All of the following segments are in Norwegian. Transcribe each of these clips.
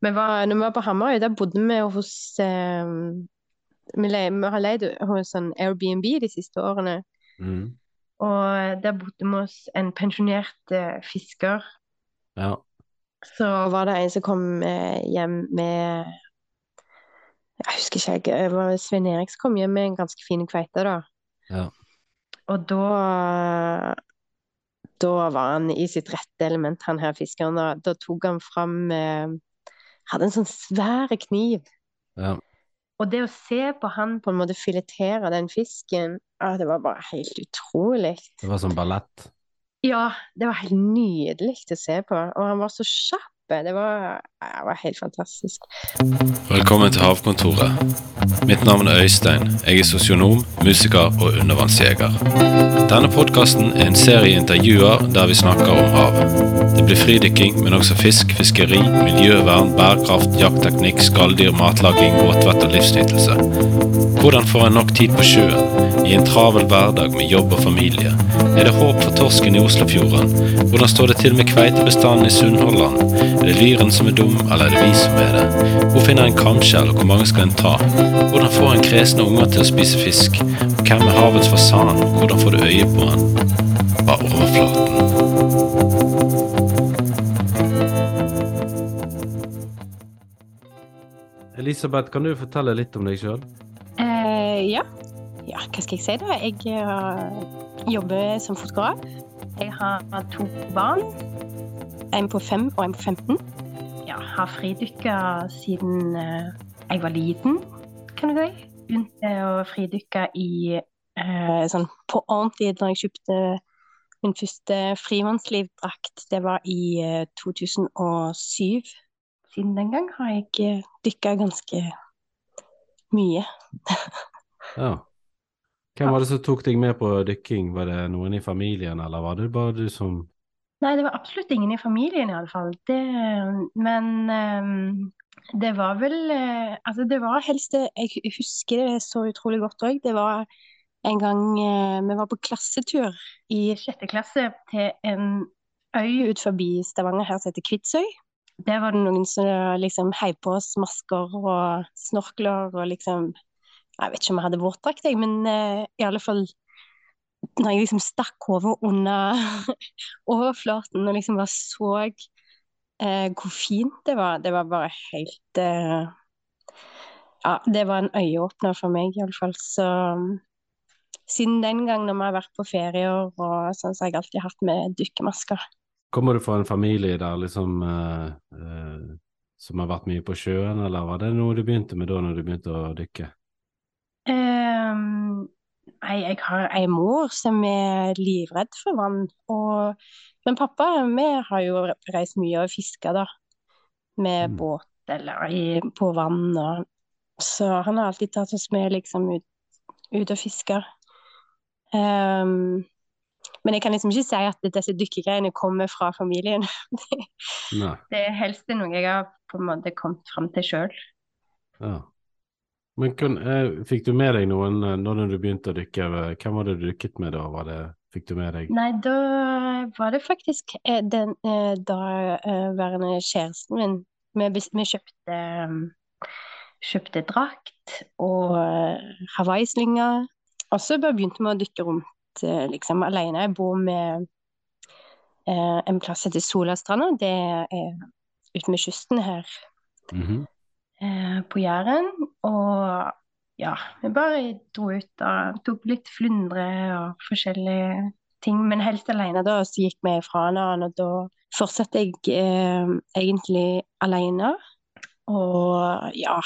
Vi var, når vi var på Hamarøy, der bodde vi hos eh, vi, le, vi har leid hos sånn Airbnb de siste årene. Mm. Og der bodde vi hos en pensjonert eh, fisker. Ja. Så var det en som kom eh, hjem med Jeg husker ikke, jeg, det var Svein Erik som kom hjem med en ganske fin kveite, da. Ja. Og da Da var han i sitt rette element, han her fiskeren. Da, da tok han fram eh, Hadde en sånn svær kniv. Ja. Og det å se på han på en måte filetere den fisken, ah, det var bare helt utrolig. Det var sånn ballett. Ja, det var helt nydelig å se på. Og han var så kjapp. Det var, det var helt fantastisk. Velkommen til Havkontoret. Mitt navn er Øystein. Jeg er sosionom, musiker og undervannsjeger. Denne podkasten er en serie intervjuer der vi snakker om havet. Det blir fridykking, men også fisk, fiskeri, miljøvern, bærekraft, jaktteknikk, skalldyr, matlaging, båtvett og livsnytelse. Hvordan får en nok tid på sjøen i en travel hverdag med jobb og familie? Er det håp for torsken i Oslofjorden? Hvordan står det til med kveitebestanden i Sunnhordland? Er det lyren som er dum, eller er det vi som er det? Hvor finner en kamskjell, og hvor mange skal en ta? Hvordan får en kresne unger til å spise fisk? Og hvem er havets fasan, hvordan får du øye på han? Bare overflaten. Elisabeth, kan du fortelle litt om deg sjøl? Eh, ja. Ja, hva skal jeg si da? Jeg eh, jobber som fotograf. Jeg har to barn. En på fem og en på 15. Ja, har fridykka siden eh, jeg var liten, kan du si. Begynte å fridykke i eh, sånn på ordentlig da jeg kjøpte min første frimannslivdrakt. Det var i eh, 2007. Siden den gang har jeg dykka ganske mye. Ja. Hvem var det som tok deg med på dykking? Var det noen i familien, eller var det bare du som Nei, det var absolutt ingen i familien i alle fall. Men um, det var vel uh, Altså, det var helst det Jeg husker det så utrolig godt òg. Det var en gang uh, vi var på klassetur i sjette klasse til en øy ut forbi Stavanger her som heter Kvitsøy. Der var det noen som liksom heiv på oss masker og snorkler og liksom Jeg vet ikke om jeg hadde våtdrakt, jeg, men uh, i alle fall når jeg liksom stakk hodet under overflaten og liksom bare så uh, hvor fint det var, det var bare helt uh, Ja, det var en øyeåpner for meg, iallfall. Så siden den gang når vi har vært på ferier og sånn, så har jeg alltid hatt med dykkermasker. Kommer du fra en familie der liksom som har vært mye på sjøen, eller var det noe du begynte med da når du begynte å dykke? Ehm, Nei, jeg har ei mor som er livredd for vann. Og, men pappa, vi har jo reist mye og fiska, da. Med Mm. båt eller i, på vann. Og, så han har alltid tatt oss med liksom ut, ut og fiska. Um, men jeg kan liksom ikke si at disse dykkegreiene kommer fra familien. det, Det er helst noe jeg har på en måte kommet fram til sjøl. Ja. Men kan, eh, fikk du med deg noen eh, når du begynte å dykke? eh, Hvem var det du dykket med da? Var det, fikk du med deg Nei, da var det faktisk den daværende kjæresten min. Vi, vi kjøpte, kjøpte drakt og hawaiislynger. Og så bare begynte vi å dykke rundt liksom alene. Jeg bor med eh, en plass heter Solastranda. Det er ute med kysten her Mhm. eh, på Jæren. Og ja, vi bare dro ut og tok litt flundre og forskjellige ting. Men helt alene da, så gikk vi fra hverandre, og da fortsatte jeg eh, egentlig alene. Og ja,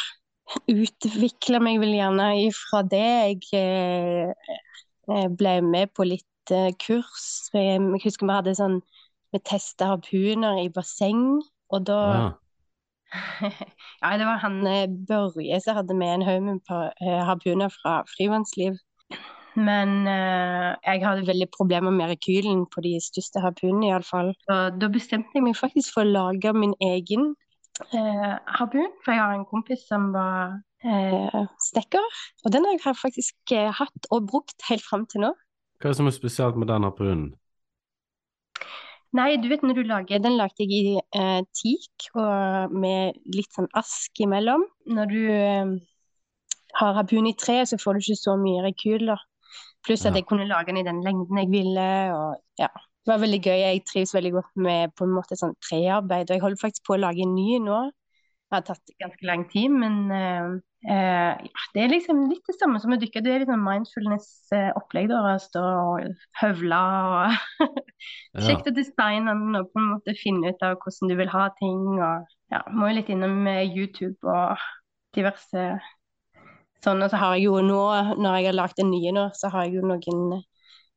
utvikla meg vel gjerne ifra det. Jeg eh, eh, ble med på litt eh, kurs. Jeg, jeg husker vi hadde sånn Vi testa harpuner i basseng, og da Ja. ja, det var han eh, Børje som hadde med en haug med eh, harpuner fra frivannsliv. Men eh, jeg hadde veldig problemer med rekylen på de største harpunene, iallfall. Og da bestemte jeg meg faktisk for å lage min egen eh, harpun. For jeg har en kompis som var eh, snekker. Og den har jeg faktisk eh, hatt og brukt helt fram til nå. Hva er det som er spesielt med den harpunen? Nei, du vet når du lager Den lagde jeg i eh, teak og med litt sånn ask imellom. Når du eh, har harpun i tre, så får du ikke så mye rekyler. Pluss at Ja. jeg kunne lage den i den lengden jeg ville, og ja. Det var veldig gøy. Jeg trives veldig godt med på en måte sånn trearbeid, og jeg holder faktisk på å lage en ny nå. Det har tatt ganske lang tid, men uh, uh, ja, det er liksom litt det samme som å dykke. Det er litt sånn mindfulness-opplegg. Å stå og høvle og. Kjekt å designe den og på en måte finne ut av hvordan du vil ha ting. Og ja, må jo litt innom eh, YouTube og diverse sånn. Og så har jeg jo nå, når jeg har lagd den nye nå, så har jeg jo noen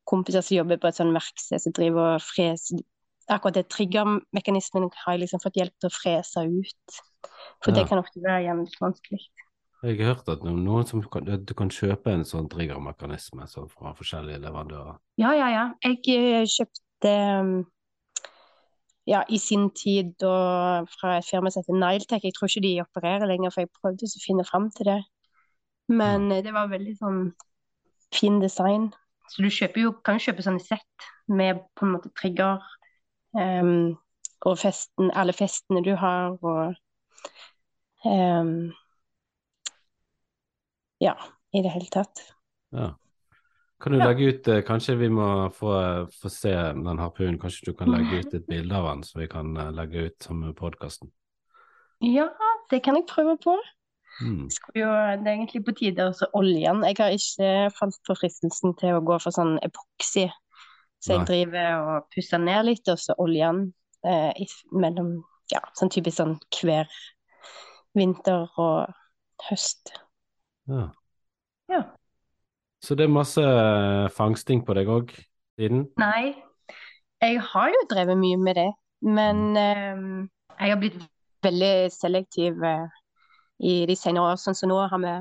kompiser som jobber på et sånn verksted som driver og freser Akkurat det triggermekanismen har jeg liksom fått hjelp til å frese ut. For Ja. det kan ofte være jævlig vanskelig. Jeg har hørt at noen som kan, du kan kjøpe en sånn triggermekanisme så fra forskjellige leverandører. Ja, ja, ja. Jeg eh, kjøpte um, ja, i sin tid og fra et firma som heter Niletech. Jeg tror ikke de opererer lenger, for jeg prøvde å finne fram til det. Men ja. det var veldig sånn fin design. Så du kjøper jo, kan jo kjøpe sånne sett med på en måte trigger um, og festen, alle festene du har, og um, Ja, i det hele tatt. Ja. Kan du Ja. legge ut eh, Kanskje vi må få, få se den harpunen. Kanskje du kan legge ut et bilde av den, så vi kan eh, legge ut sammen med podkasten. Ja, det kan jeg prøve på. Mm. jo, det er egentlig på tide å olje den. Jeg har ikke falt for fristelsen til å gå for sånn epoksy. Så jeg Nei. driver og pusser ned litt, og så oljer den eh, i, mellom Ja, sånn typisk sånn hver vinter og høst. Ja. Ja. Så det er masse eh, fangsting på deg òg siden? Nei, jeg har jo drevet mye med det, men eh, jeg har blitt veldig selektiv eh, i de senere år. Sånn som nå har vi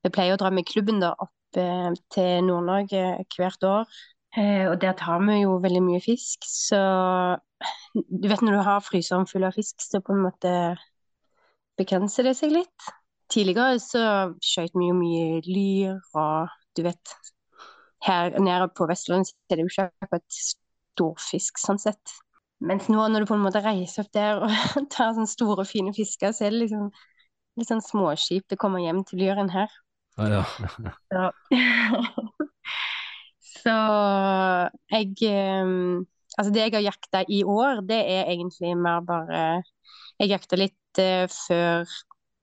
Vi pleier å dra med klubben da opp eh, til Nord-Norge hvert år. Eh, og der tar vi jo veldig mye fisk, så du vet når du har fryseren full av fisk, så på en måte begrenser det seg litt. Tidligere så skjøt vi jo mye lyr, og du vet Her nede på Vestlandet så er det jo ikke akkurat storfisk sånn sett. Mens nå når du på en måte reiser opp der og tar sånne store, fine fisker, så er det liksom litt sånn småkjipt å komme hjem til lyren her. Ja, ja. Så, jeg eh, Altså, det jeg har jakta i år, det er egentlig mer bare Jeg jakta litt uh, før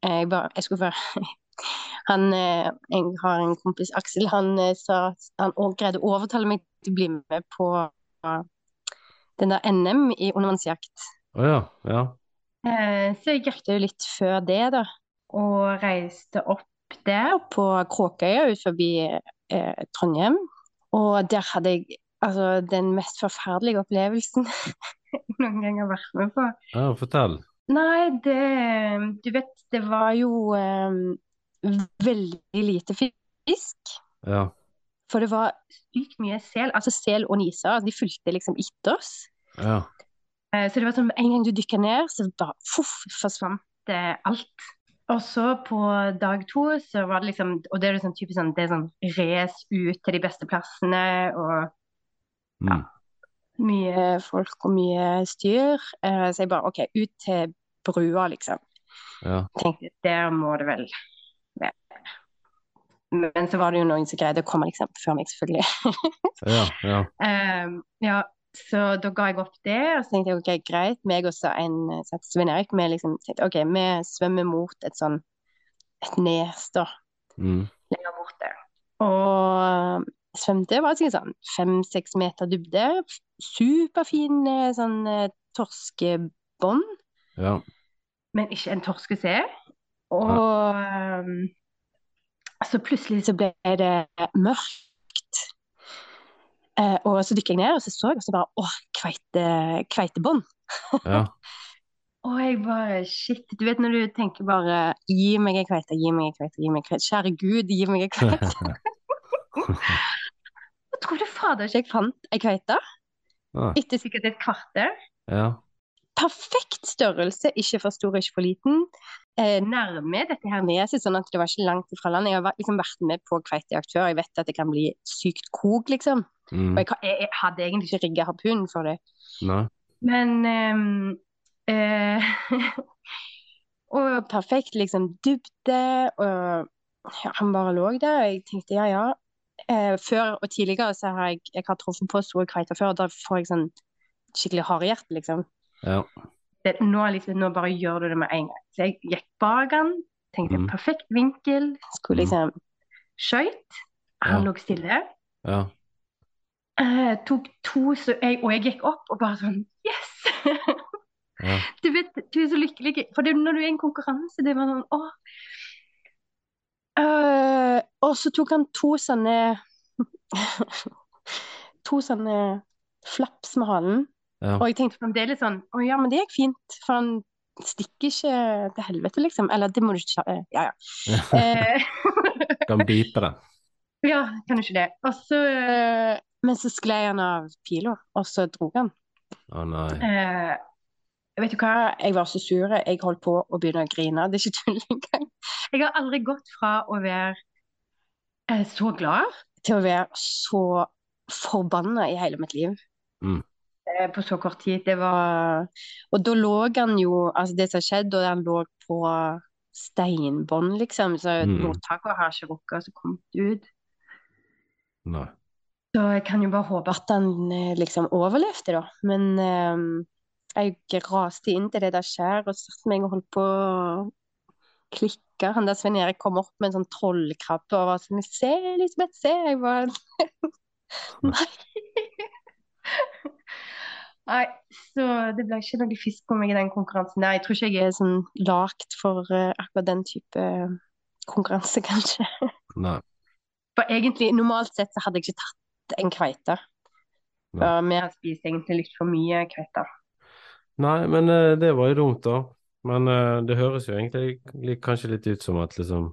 jeg bare Jeg skulle før Han uh, Jeg har en kompis, Aksel, han uh, sa Han også greide å overtale meg til å bli med på eh, den der NM i undervannsjakt. Å ja. ja. Eh, Så jeg jakta jo litt før det, da. Og reiste opp der på Kråkøya ut forbi eh, Trondheim. Og der hadde jeg altså den mest forferdelige opplevelsen jeg noen gang har vært med på. ja fortell. Nei, det Du vet, det var jo um, veldig lite fisk. Ja. For det var sykt mye sel. Altså sel og niser. Altså, de fulgte liksom etter oss. Ja. Eh, Så det var sånn en gang du dykka ned, så da fuff, forsvant det alt. Og så på dag to så var det liksom Og det er liksom typisk sånn Det er sånn race ut til de beste plassene og ja, mye folk og mye styr. Eh, Så jeg bare OK, ut til brua, liksom. ja. Tenkte der må det vel være. Men så var det jo noen som greide å komme liksom før meg, selvfølgelig. Ja. Ja. Um, ja, så da ga jeg opp det, og så tenkte jeg ok, greit. Meg og en eh, som heter Svein Erik, vi liksom tenkte ok, vi svømmer mot et sånn et nes da, Mm. lenger borte. Og svømte, det var sikkert sånn fem-seks meter dybde. Superfin eh, sånn eh, torskebånd, ja. men ikke en torsk å se. Og ja. så plutselig så ble det mørkt. Eh, og så dykker jeg ned, og så så jeg, og så bare åh, kveite, kveitebånd. ja. Og jeg bare shit. Du vet når du tenker bare gi meg en kveite, gi meg en kveite, gi meg en kveite. Kjære Gud, gi meg en kveite. og tror du fader ikke jeg fant ei kveite Ah, etter sikkert et kvarter. ja. Perfekt størrelse, ikke for stor, ikke for liten. Eh, nærme dette her neset, sånn at det var ikke langt ifra land. Jeg har liksom vært med på kveitejakt før. Jeg vet at det kan bli sykt kok, liksom. Mm. Og jeg, jeg, hadde egentlig ikke rigga harpunen for det. Nei. Men ehm, eh, Og perfekt liksom dybde, og ja, han bare lå der. Og jeg tenkte ja, ja. Eh, før og tidligere så har jeg, jeg har truffet på store kveiter før, og da får jeg sånn skikkelig hardhjerte, liksom. Ja. Det, nå, liksom. Nå bare gjør du det med en gang. Så jeg gikk bak han, tenkte mm. perfekt vinkel, skulle liksom skøyt. Han Ja. lå stille. Ja. Eh, tok to, jeg, og jeg gikk opp og bare sånn Yes! Ja. Du vet, du er så lykkelig. For det, når du er i en konkurranse, det var sånn åh. Uh, og så tok han to sånne To sånne flaps med halen. Ja. Og jeg tenkte fremdeles sånn Å ja, men det gikk fint. For han stikker ikke til helvete, liksom. Eller det må du ikke uh, Ja, ja. Kan bipe, det. ja, kan du ikke det. Og så Men så sklei han av pila, og så dro han. Å nei. Eh, vet du hva, jeg var så sur. Jeg holdt på å begynne å grine. Det er ikke tull engang. Jeg har aldri gått fra å være eh, så glad til å være så forbanna i hele mitt liv. Mm. Eh, på så kort tid. Det var Og da lå han jo Altså, det som skjedde, og han lå på steinbånd, liksom, så Mm. mottaket har ikke rukket å komme ut. Nei. Så jeg kan jo bare håpe at han eh, liksom overlevde, da. Men um, jeg raste inn til det der skjæret og satte meg og holdt på å klikke. Han der Svein Erik kom opp med en sånn trollkrabbe og var sånn Se, Elisabeth, se! Jeg var Nei. Nei, så det ble ikke noe fisk på meg i den konkurransen Nei, Jeg tror ikke jeg er sånn lagd for uh, akkurat den type konkurranse, kanskje. Nei. For egentlig, normalt sett så hadde jeg ikke tatt en kveite. Ja, vi har spist egentlig litt for mye kveite. Nei, men eh, det var jo dumt, da. Men eh, det høres jo egentlig kanskje litt ut som at liksom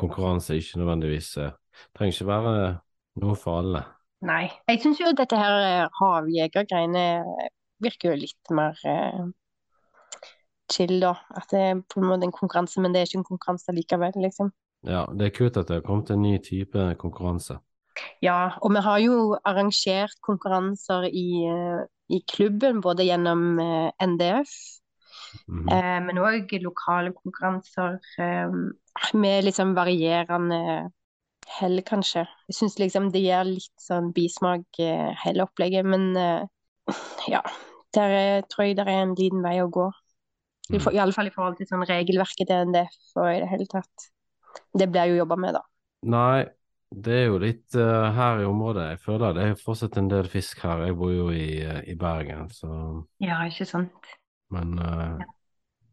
konkurranse ikke nødvendigvis eh, trenger ikke være noe for alle. Nei. Jeg syns jo dette her havjegergreiene virker jo litt mer eh, chill, da. At det er på en måte en konkurranse, men det er ikke en konkurranse likevel, liksom. Ja, det er kult at det har kommet en ny type konkurranse. Ja, og vi har jo arrangert konkurranser i, eh, i klubben, både gjennom eh, NDF, mm. eh, men òg lokale konkurranser eh, med liksom varierende hell, kanskje. Jeg syns liksom det gir litt sånn bismak, eh, hele opplegget, men ja. Der er, tror jeg det er en liten vei å gå. I, for, i alle fall i forhold til sånn regelverket til NDF og i det hele tatt. Det blir jo jobba med, da. Nei, det er jo litt uh, her i området. Jeg føler det er fortsatt en del fisk her. Jeg bor jo i, eh, i Bergen, så Ja, ikke sant? Men eh,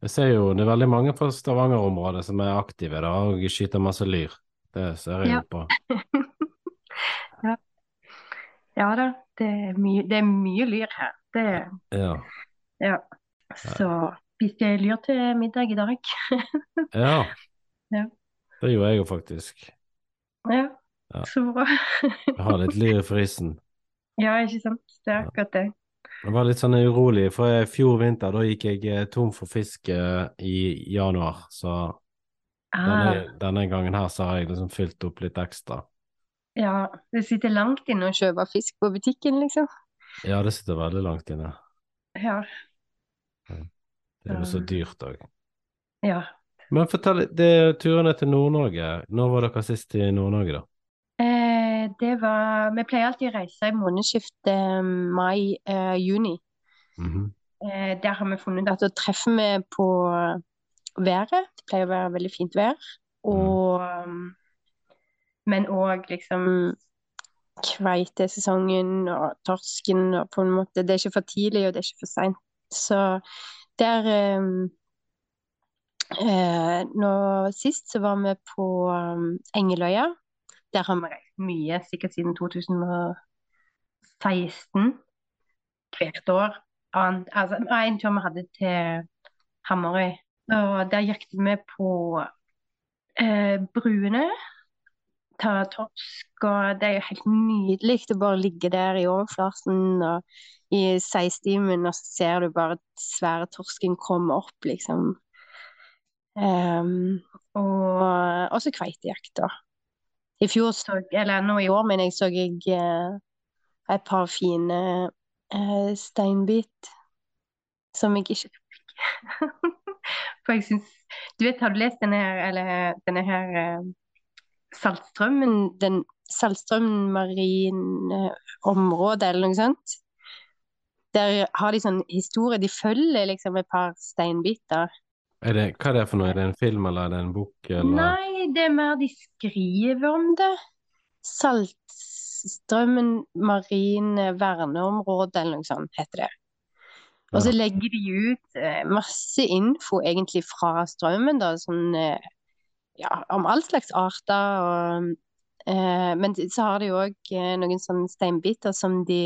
jeg ser jo det er veldig mange fra Stavanger-området som er aktive da, og skyter masse lyr. Det ser jeg Ja. jo på. Ja da, det er det er mye lyr her. Det, Ja. ja. Så spiste jeg lyr til middag i dag. ja. Ja. Det gjorde jeg jo faktisk. Ja, så bra. Jeg har litt lyr i frysen. Ja, ikke sant? Det er akkurat det. Jeg var litt sånn urolig, for i fjor vinter da gikk jeg eh, tom for fisk eh, i januar, så Ah, denne, denne gangen her så har jeg liksom fylt opp litt ekstra. ja, det sitter langt inne å kjøpe fisk på butikken, liksom. Ja, det sitter veldig langt inne. Ja, Det er jo så dyrt òg. ja. Men fortell det er turene til Nord-Norge. Når var dere sist i Nord-Norge, da? Eh, det var Vi pleier alltid å reise i månedsskiftet mai-juni. Mhm. eh, der har vi funnet at da treffer vi på været. Det pleier å være veldig fint vær. Og mm. Men òg liksom kveitesesongen og torsken og på en måte Det er ikke for tidlig, og det er ikke for seint. Så der eh, nå Sist så var vi på um, Engeløya. Der har vi reist mye, sikkert siden 2016. Hvert år. Annet, altså, en tur vi hadde til Hamarøy. Og der gikk vi på eh, Bruene. Ta torsk, og det er jo helt nydelig å bare ligge der i overflaten og i seistimen, og så ser du bare svære torsken komme opp, liksom. Um, og også kveitejakt, da. I fjor så, eller nå i år, mener jeg, så jeg eh, et par fine eh, steinbit som jeg ikke fikk. For jeg syns Du vet, har du lest denne her, eller denne her eh, Saltstrømmen den Saltstraumen marineområde, eller noe sånt? Der har de sånn historie, de følger liksom et par steinbiter. Er det, hva er det for noe? Er det en film, eller er det en bok, eller? Nei, det er mer de skriver om det. Saltstrømmen marine verneområde, eller noe sånt heter det. Og så legger de ut eh, masse info egentlig fra strømmen, da, sånn eh, ja, om all slags arter. Og, eh, men så har de òg eh, noen sånne steinbiter som de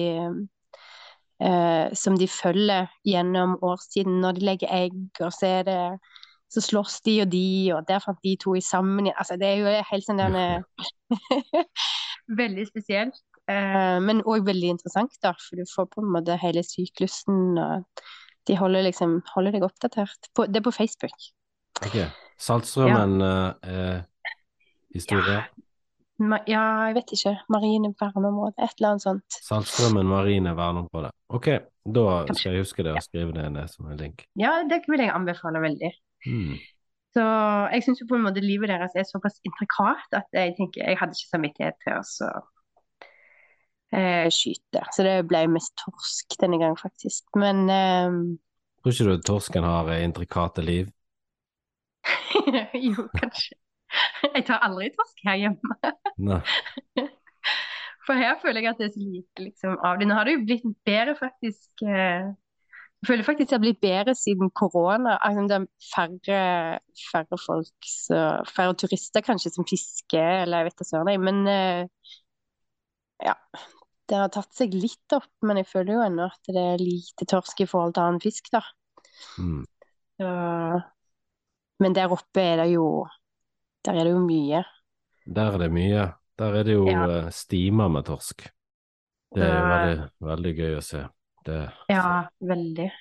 eh, som de følger gjennom årstiden. Når de legger egg, og så er det så slåss de og de, og der fant de to i sammen. Altså, det er jo helt sånn denne Veldig spesielt. Eh, men òg veldig interessant, da, for du får på en måte hele syklusen. og De holder liksom holder deg oppdatert. På, det er på Facebook. Ok. ja. eh, historie. historie. Ma ja, jeg vet ikke. Marine verneområde, et eller annet sånt. Saltstraumen marine verneområde. Ok, da skal jeg huske det og skrive det ned som en link. Ja, det vil jeg anbefale veldig. Hmm. Så jeg syns jo på en måte livet deres er såpass intrikat at jeg tenker jeg hadde ikke samvittighet til å så, eh, skyte. Så det ble mest torsk denne gang, faktisk. Men eh, Tror ikke du torsken har eh, intrikate liv? jo, kanskje. Jeg tar aldri torsk her hjemme. Nei. For her føler jeg at det er så lite liksom, av det. Nå har det jo blitt bedre, faktisk. eh, Jeg føler faktisk det har blitt bedre siden korona. Altså, det er færre, færre folk, så, færre turister kanskje, som fisker, eller jeg vet da søren. Men eh, ja, det har tatt seg litt opp. Men jeg føler jo ennå at det er lite torsk i forhold til annen fisk, da. Mm. Så, men der oppe er det jo Der er det jo mye. Der er det mye. Der er det jo Ja. eh, stimer med torsk. Det er jo veldig, veldig gøy å se. Det, Ja, veldig.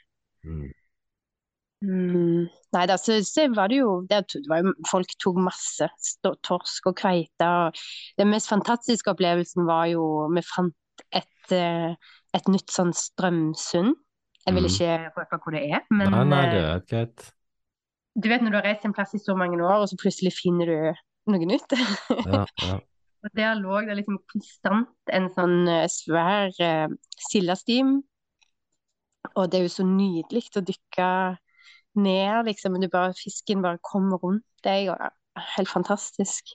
mm. Mm. Nei da, så, så var det jo, det, var jo Folk tok masse stå- torsk og kveite. Den mest fantastiske opplevelsen var jo Vi fant et, eh, et nytt sånn strømsund. Jeg vil Mhm. ikke røpe hvor det er, men Nei, nei, det eh, er greit. Du vet når du har reist en plass i så mange år, og så plutselig finner du noe nytt. Ja, ja. Og der lå det liksom konstant en sånn eh, svær eh, sildestim. Og det er jo så nydelig å dykke ned, liksom. Du bare, fisken bare kommer rundt deg. og Helt fantastisk.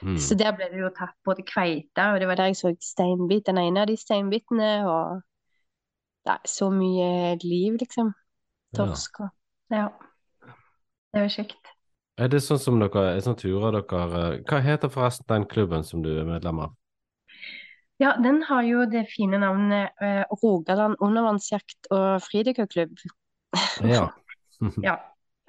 Mm. Så der ble det jo tatt både kveite, og det var der jeg så steinbit, den ene av de steinbitene. Og det er så mye liv, liksom. Torsk og Ja. Det var kjekt. Er det sånn som dere er sånn turer dere eh, Hva heter forresten den klubben som du er medlem av? Ja, den har jo det fine navnet eh, Rogaland undervannsjakt og fridykkerklubb. Ja. Ja,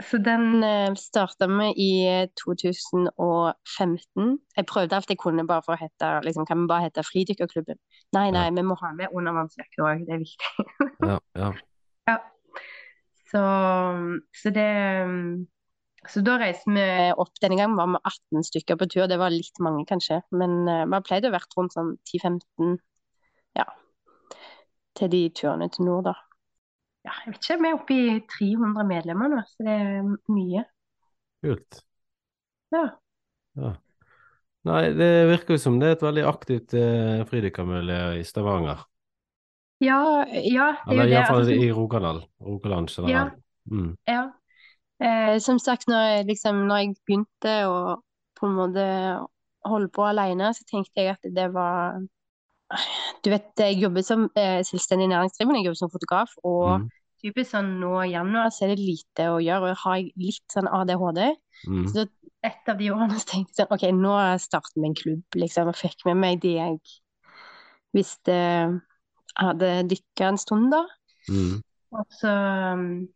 så den eh, starta vi i 2015. Jeg prøvde alt jeg kunne bare for å hete liksom, Kan vi bare hete Fridykkerklubben? Nei, nei, Ja. vi må ha med undervannsjakke òg, det er viktig. ja, ja. Ja. Så, så det Så da reiste vi opp. Denne gangen var vi 18 stykker på tur. Det var litt mange, kanskje. Men uh, vi har pleid å vært rundt sånn 10-15 ja, til de turene til nord, da. Ja, jeg vet ikke, vi er oppe i 300 medlemmer nå, så det er mye. Kult. Ja. Ja. Nei, det virker jo som det er et veldig aktivt eh, fridykkermiljø i Stavanger. Ja, ja, det er Eller jo det. iallfall Altså, i Rogaland. Rogaland generelt. Mm. ja. Eh, som sagt, når jeg, liksom, når jeg begynte å på en måte holde på alene, så tenkte jeg at det var Du vet, jeg jobber som eh, selvstendig næringsdrivende, jeg jobber som fotograf, og Mm. typisk sånn nå i januar så er det lite å gjøre, og jeg har litt sånn ADHD. Mm. Så et av de årene så tenkte jeg sånn, OK, nå starter vi en klubb, liksom, og fikk med meg de jeg visste hadde dykka en stund, da. Mm. Og så um,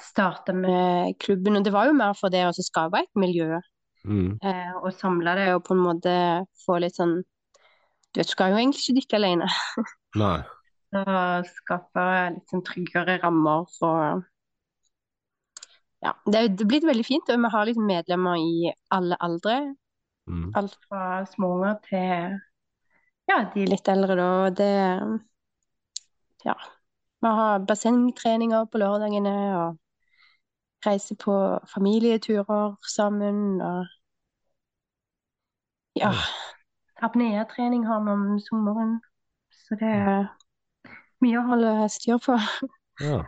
starta med klubben, og det var jo mer for det å skape et miljø, Mm. eh, og samle det, og på en måte få litt sånn Du vet, skal jo egentlig ikke dykke alene. Nei. Så skape litt sånn tryggere rammer og Ja, det det er blitt veldig fint, og vi har liksom medlemmer i alle aldre. Mm. Alt fra småunger til ja, de litt eldre, da. og Det Ja. Vi har bassengtreninger på lørdagene og reiser på familieturer sammen og Ja. Apneatrening har vi om sommeren. Så det er mye å holde styr på. Ja.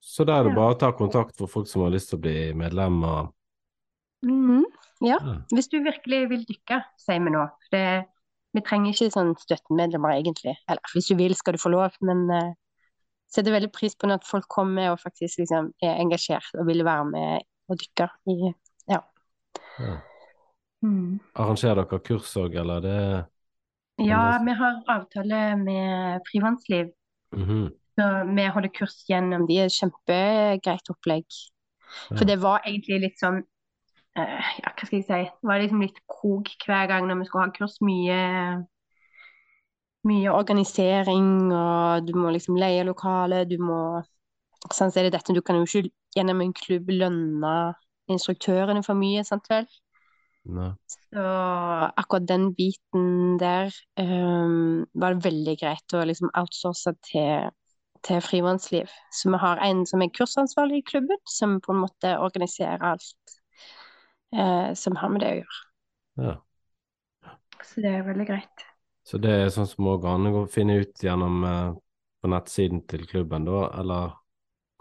Så da er det bare å ta kontakt for folk som har lyst til å bli medlemmer? Mm. Ja. Ja. Hvis du virkelig vil dykke, sier vi nå. Det, vi trenger ikke sånn støttemedlemmer, egentlig. Eller hvis du vil, skal du få lov, men uh, setter veldig pris på at folk kommer og faktisk liksom er engasjert og vil være med og dykke i Ja. ja. Mm. Arrangerer dere kurs òg, eller det Ja, vi har avtale med Frivannsliv, Mhm. så vi holder kurs gjennom de. Kjempegreit opplegg. For det var egentlig litt sånn eh, Ja, hva skal jeg si? Det var liksom litt krok hver gang når vi skulle ha kurs. Mye mye organisering, og du må liksom leie lokale, du må Sånn så er det dette, du kan jo ikke gjennom en klubb lønne instruktørene for mye, sant vel? Nei. Så akkurat den biten der um, var det veldig greit å liksom outsource til, til frivannsliv. Så vi har en som er kursansvarlig i klubben, som på en måte organiserer alt uh, som har med det å gjøre. Ja. Så det er veldig greit. Så det er sånn som òg an å finne ut gjennom eh, på nettsiden til klubben, da, eller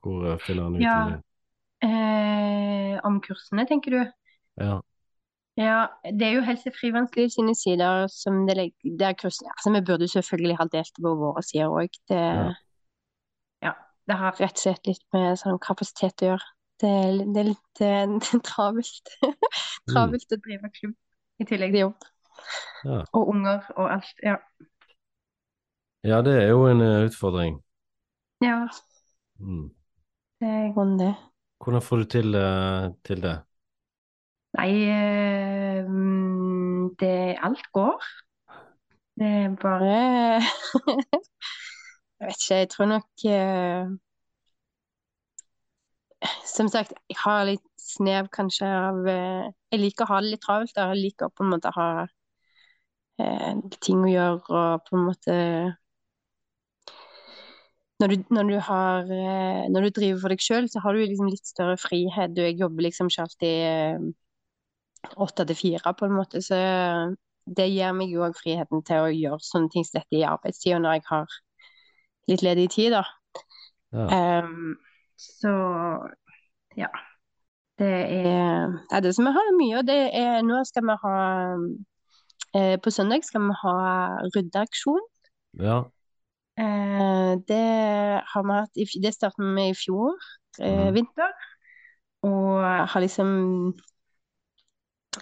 hvor eh, finner han ut Ja. det? Eh, om kursene, tenker du? Ja. Ja, det er jo Helse Frivannsliv sine sider som det legger der kursene Altså, vi burde selvfølgelig ha delt det på våre sider òg. Det, Ja. ja, det har rett og slett litt med sånn kapasitet å gjøre. Det, er- det er litt eh, travelt. travelt å drive klubb i tillegg til jobb. Ja. Og unger og alt. Ja. ja, det er jo en eh, utfordring. ja, Mm. det er i grunnen det. Hvordan får du til, eh, til det? Nei, eh, mm, det Alt går. Det er bare Jeg vet ikke, jeg tror nok Som sagt, jeg har litt snev kanskje av Jeg liker å ha det litt travelt. Jeg liker på en måte å ha ting å gjøre og på en måte når du, når du har eh, Når du driver for deg sjøl, så har du liksom litt større frihet. Du, jeg jobber liksom ikke alltid eh, åtte til fire, på en måte. Så det gir meg jo òg friheten til å gjøre sånne ting som dette i arbeidstida når jeg har litt ledig tid, da. Ja. Um, så ja. Det er, er det som vi har mye, og det er Nå skal vi ha eh, På søndag skal vi ha ryddeaksjon. Ja. Eh, det har vi hatt i, Det startet vi med i fjor, eh, mm. vinter. Og har liksom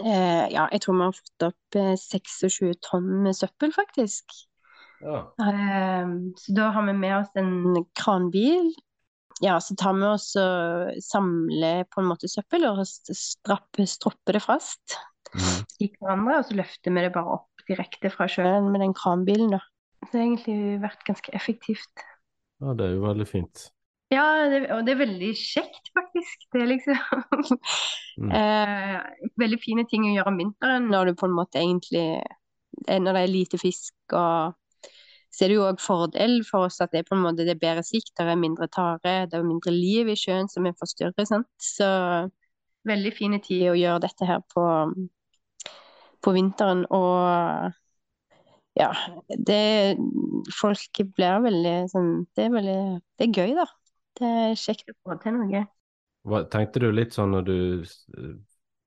eh, Ja, jeg tror vi har fått opp eh, 26 tonn med søppel, faktisk. ja. Eh, så da har vi med oss en kranbil. Ja, så tar vi oss og samler på en måte søppel og strapper, stropper det fast Mhm. i hverandre, og så løfter vi det bare opp direkte fra sjøen med den kranbilen, da. Så det har egentlig vært ganske effektivt. ja, det er jo veldig fint. Ja, det, og det er veldig kjekt, faktisk. Det er liksom Mm. eh, veldig fine ting å gjøre om vinteren når du på en måte egentlig eh, Når det er lite fisk og Så er det jo òg fordel for oss at det er på en måte det er bedre sikt, det er mindre tare, det er mindre liv i sjøen som er forstyrret. sant. Så veldig fine tider å gjøre dette her på, på vinteren. Og ja, det Folk blir veldig sånn Det er veldig Det er gøy, da. Det er kjekt å få til noe. Hva, tenkte du litt sånn når du eh,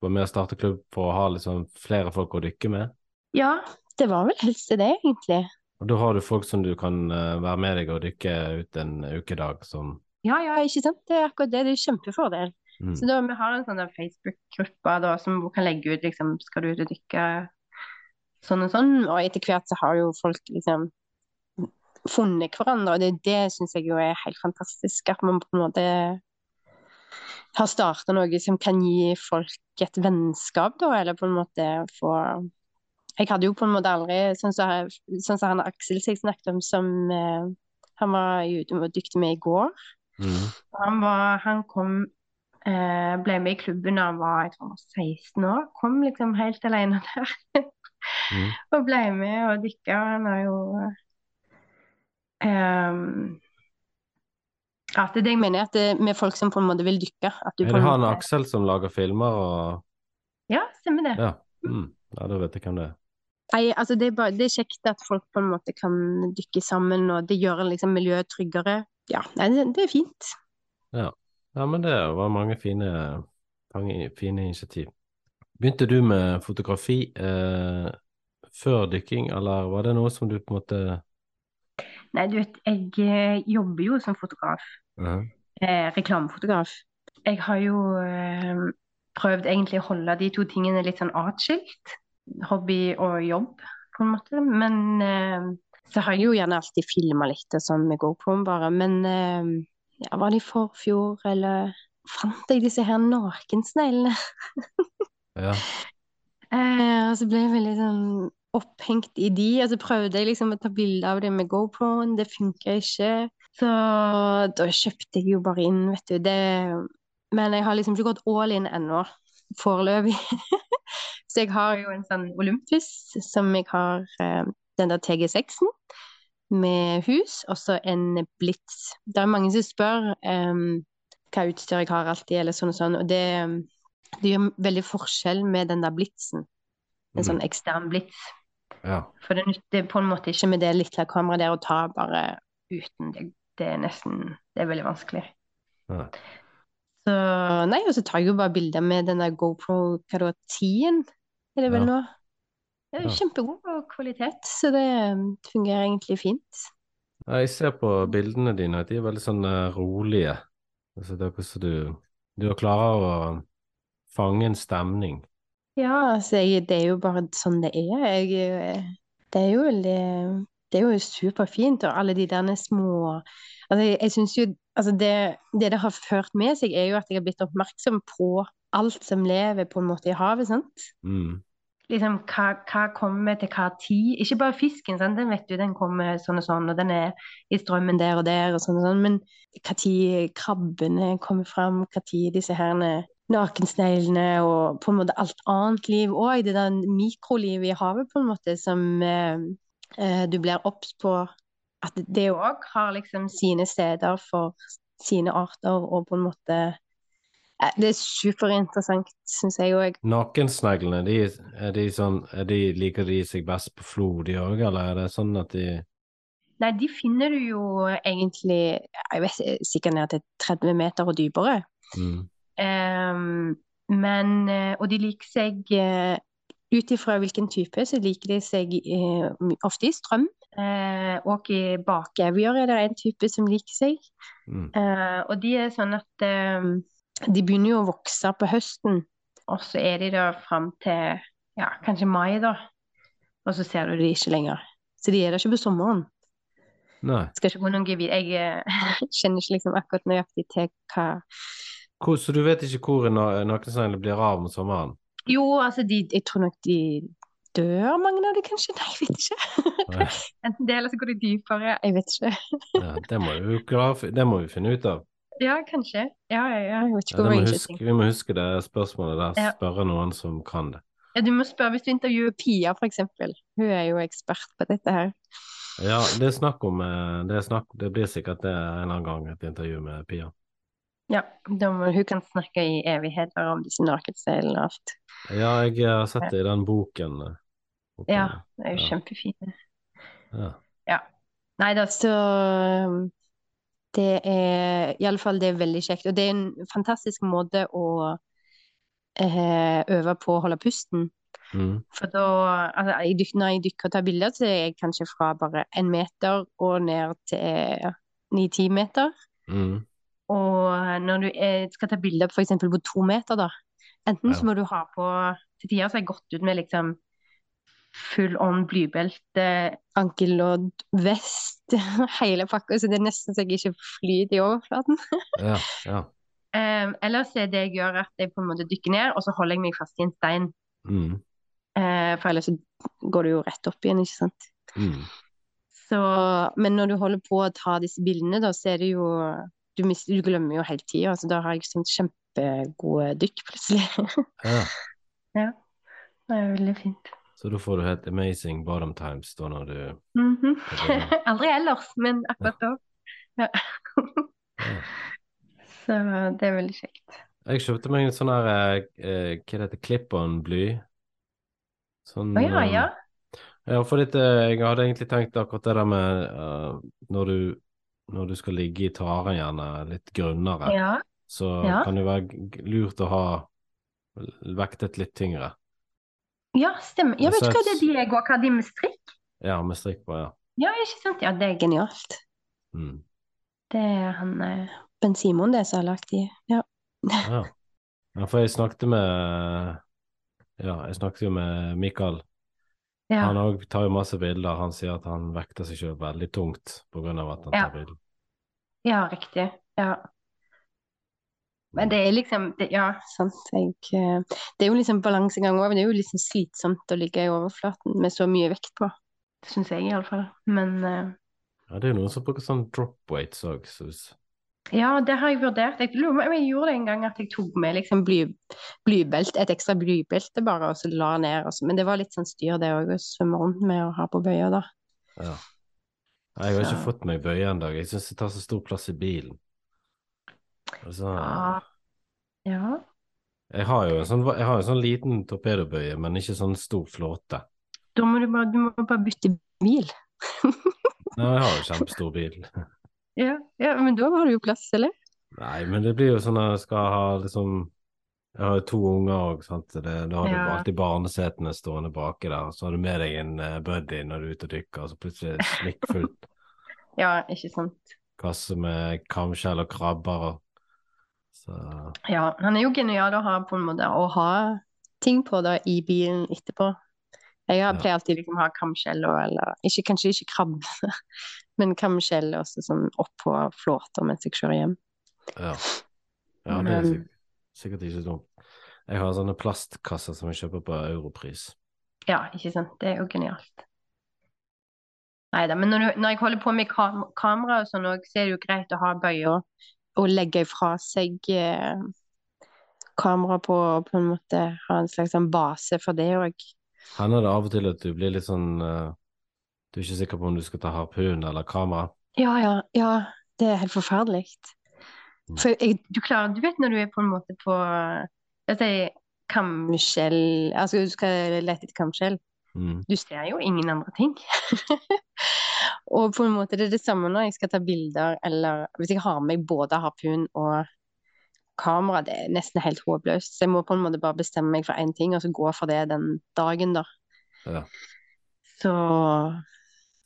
var med å starte klubb for å ha liksom flere folk å dykke med? Ja, det var vel helst det, egentlig. Og da har du folk som du kan eh, være med deg og dykke ut en ukedag som Ja, ja, ikke sant. Det er akkurat det. Det er kjempefordel. Mm. Så da, vi har en sånn Facebook-gruppe da, som kan legge ut liksom, skal du ut og dykke sånn og sånn. Og etter hvert så har jo folk liksom funnet hverandre, og det, det syns jeg jo er helt fantastisk. At man på en måte har starta noe som kan gi folk et vennskap, da, eller på en måte få Jeg hadde jo på en måte aldri Sånn som sånn så han Aksel som jeg snakket om, som eh, han var ute og dykte med i går. Mm. Han, var, han kom ble med i klubben da han var jeg tror 16 år. Kom liksom helt alene der. Mm. og ble med og dykka. Han har jo ehm, At det jeg mener, at det med folk som på en måte vil dykke. At du Er det han måte... Aksel som lager filmer og Ja, stemmer det. Ja. Mm. ja, da vet jeg hvem det er. Nei, altså det er, bare, det er kjekt at folk på en måte kan dykke sammen, og det gjør liksom miljøet tryggere. Ja, det, det er fint. Ja. Ja, men det var mange fine, fine initiativ. Begynte du med fotografi eh, før dykking, eller var det noe som du på en måte Nei, du vet, jeg eh, jobber jo som fotograf. Mhm. Eh, reklamefotograf. Jeg har jo eh, prøvd egentlig å holde de to tingene litt sånn atskilt. Hobby og jobb, på en måte. Men eh, så har jeg jo gjerne alltid filma litt og sånn med GoPro-en bare. Men eh, ja, var det i forfjor, eller fant jeg disse her nakensneglene? Ja. Eh, og så ble jeg veldig sånn opphengt i de, og så prøvde jeg liksom å ta bilde av det med GoPro-en, det funka ikke. Så da kjøpte jeg jo bare inn, vet du. Det, men jeg har liksom ikke gått all in ennå, foreløpig. så jeg har jo en sånn Olympus som jeg har eh, den der TG6-en med hus, og så en Blitz. Det er mange som spør um, hva utstyr jeg har alltid, eller sånn og sånn, og det, det gjør veldig forskjell med den der Blitzen. En Mm. sånn ekstern blits. ja. For det nytter på en måte ikke med det lille kameraet der å ta bare uten. Det, det er nesten Det er veldig vanskelig. Ja. Så Nei, og så tar jeg jo bare bilder med den der GoPro hva da, 10-en, er det vel Ja. nå? Det er jo kjempegod kvalitet, så det fungerer egentlig fint. Jeg ser på bildene dine at de er veldig sånn eh, rolige. Altså, det er akkurat som du, du klarer å fange en stemning. Ja, altså, jeg, det er jo bare sånn det er. Jeg, eh, det er jo veldig Det er jo superfint, og alle de der små Altså, jeg, jeg syns jo Altså, det, det det har ført med seg, er jo at jeg har blitt oppmerksom på alt som lever på en måte i havet, sant? Mm. Liksom, hva, hva kommer til hva tid? Ikke bare fisken, sant? Den vet du, den kommer sånn og sånn, og den er i strømmen der og der, og sånn og sånn, men tid krabbene kommer fram, tid disse herne nakensneglene og på en måte alt annet liv òg, det der mikrolivet i havet, på en måte, som eh, eh, du blir obs på at det òg har liksom sine steder for sine arter, og på en måte Det er superinteressant, syns jeg òg. Nakensneglene, de, er de sånn, er de, liker de seg best på flo, de òg, eller er det sånn at de Nei, de finner du jo egentlig jeg vet, sikkert ned til 30 meter og dypere. mm. Um, men, eh, og de liker seg eh, ut ifra hvilken type, så liker de seg eh, ofte i strøm. Eh, og i bakevjer er det en type som liker seg. Mm. Eh, og de er sånn at eh, de begynner jo å vokse på høsten, og så er de da fram til ja, kanskje mai, da. Og så ser du de ikke lenger. Så de er der ikke på sommeren. Nei. Skal ikke gå noen gevir. Jeg eh, kjenner ikke liksom akkurat nøyaktig til hva Hvor, så du vet ikke hvor na- nakensneglene blir av om sommeren? Jo, altså, de, jeg tror nok de dør, mange av de kanskje? Nei, jeg vet ikke. Nei. Enten det, eller så går de dypere. Jeg vet ikke. Ja, det må, du det må vi finne ut av. Ja, kanskje. Ja, ja, ja, jeg vet ikke hvor må jeg huske, vi må huske det spørsmålet der, Ja. spørre noen som kan det. Ja, du må spørre hvis du intervjuer Pia, for eksempel. Hun er jo ekspert på dette her. Ja, det er snakk om eh, Det, snakk, det blir sikkert det en eller annen gang, et intervju med Pia. Ja, må, hun kan snakke i evigheter om disse nakenseilene og alt. Ja, jeg har sett det i den boken. eh, boken. Ja, det er jo Ja. kjempefine. Ja. Nei da, så Det er iallfall det er veldig kjekt. Og det er en fantastisk måte å eh, øve på å holde pusten. Mm. For da altså, jeg Når jeg dykker og tar bilder, så er jeg kanskje fra bare én meter og ned til ni-ti meter. Mm. Og når du er, skal ta bilder f.eks. på to meter, da, enten Ja. så må du ha på Til tider så har jeg gått ut med liksom full on blybelte, ankellodd, vest, hele pakka, så det er nesten så jeg ikke flyter i overflaten. Ja, ja. Um, ellers er det jeg gjør at jeg på en måte dykker ned, og så holder jeg meg fast i en stein. Mm. Uh, for ellers så går det jo rett opp igjen, ikke sant. Mm. Så, men når du holder på å ta disse bildene, da, så er det jo Du, mister, du glemmer jo hele tida. Altså, da har jeg sånn kjempegode dykk, plutselig. ja. Det er veldig fint. Så da får du helt amazing bottom times da når du mm er Aldri ellers, men akkurat da. Ja. Så det er veldig kjekt. Jeg kjøpte meg en sånn her eh, eh, Hva det heter Clip-on-bly. Sånn Å ja, eh, ja. Ja, for litt, eh, jeg hadde egentlig tenkt akkurat det der med uh, når du når du skal ligge i taren gjerne litt grunnere, Ja, så Ja. kan det være lurt å ha vektet litt tyngre. Ja stemmer. Jeg vet ikke hva det er Diego hva de med strikk? Ja, med strikk på, ja. Ja, ikke sant? Ja, det er genialt. Mm. Det er han eh, Ben Simon det som har lagt de. Ja. Ja. ja, for jeg snakket med Ja, jeg snakket jo med Mikael. Ja. Han òg tar jo masse bilder. Han sier at han vekter seg selv veldig tungt på grunn av at han tar bilder. Ja, riktig. Ja. Men det er liksom det, Ja, sant. Jeg, eh, det er jo liksom balansegang òg. Det er jo liksom slitsomt å ligge i overflaten med så mye vekt på. Det Syns jeg, iallfall. Men uh, Ja, det er jo noen som bruker sånn drop weights òg, så ja, det har jeg vurdert. Jeg, jeg gjorde det en gang at jeg tok med liksom bly, blybelt, et ekstra blybelte bare, og så la ned. Og så. Men det var litt sånn styr det òg, å svømme rundt med å ha på bøyer da. Ja. Jeg har ikke Så- fått meg bøye dag. Jeg syns det tar så stor plass i bilen. Altså, Ja. Ja. jeg har jo en sånn, en sånn liten torpedobøye, men ikke sånn stor flåte. Da må du bare, du må bare bytte bil. Nei, jeg har jo kjempestor bil. Ja, ja, men da har du jo plass, eller? Nei, men det blir jo sånn at jeg skal ha liksom Jeg har jo to unger òg, sant. Det, da har du Ja. alltid barnesetene stående baki der. Så har du med deg en eh, buddy når du er ute og dykker, og så plutselig er det smikkfullt Ja, ikke sant. kasse med kamskjell og krabber og Så Ja, han er jo genial å ha på en måte å ha ting på da i bilen etterpå. Jeg har- Ja. pleier alltid liksom å ha kamskjell og eller ikke, Kanskje ikke krabbe, men kamskjell også sånn oppå flåter mens jeg kjører hjem. ja. Ja, det er sikkert, sikkert ikke dumt. Jeg har sånne plastkasser som jeg kjøper på Europris. Ja, ikke sant. Det er jo genialt. Nei da, men når, du, når jeg holder på med kam kamera og sånn òg, så er det jo greit å ha bøyer og legge fra seg eh, kamera på og på en måte ha en slags sånn base for det òg. Hender det av og til at du blir litt sånn uh, Du er ikke sikker på om du skal ta harpun eller kamera? Ja, ja, ja. Det er helt forferdelig. Mm. For jeg, du klarer Du vet når du er på en måte på Dette er kamskjell Altså du skal lete etter kamskjell. Mm. Du ser jo ingen andre ting. Og på en måte det er det samme når jeg skal ta bilder, eller hvis jeg har med meg både harpun og kamera, det er nesten helt håpløst. Så jeg må på en måte bare bestemme meg for én ting, og så gå for det den dagen, da. Ja. Så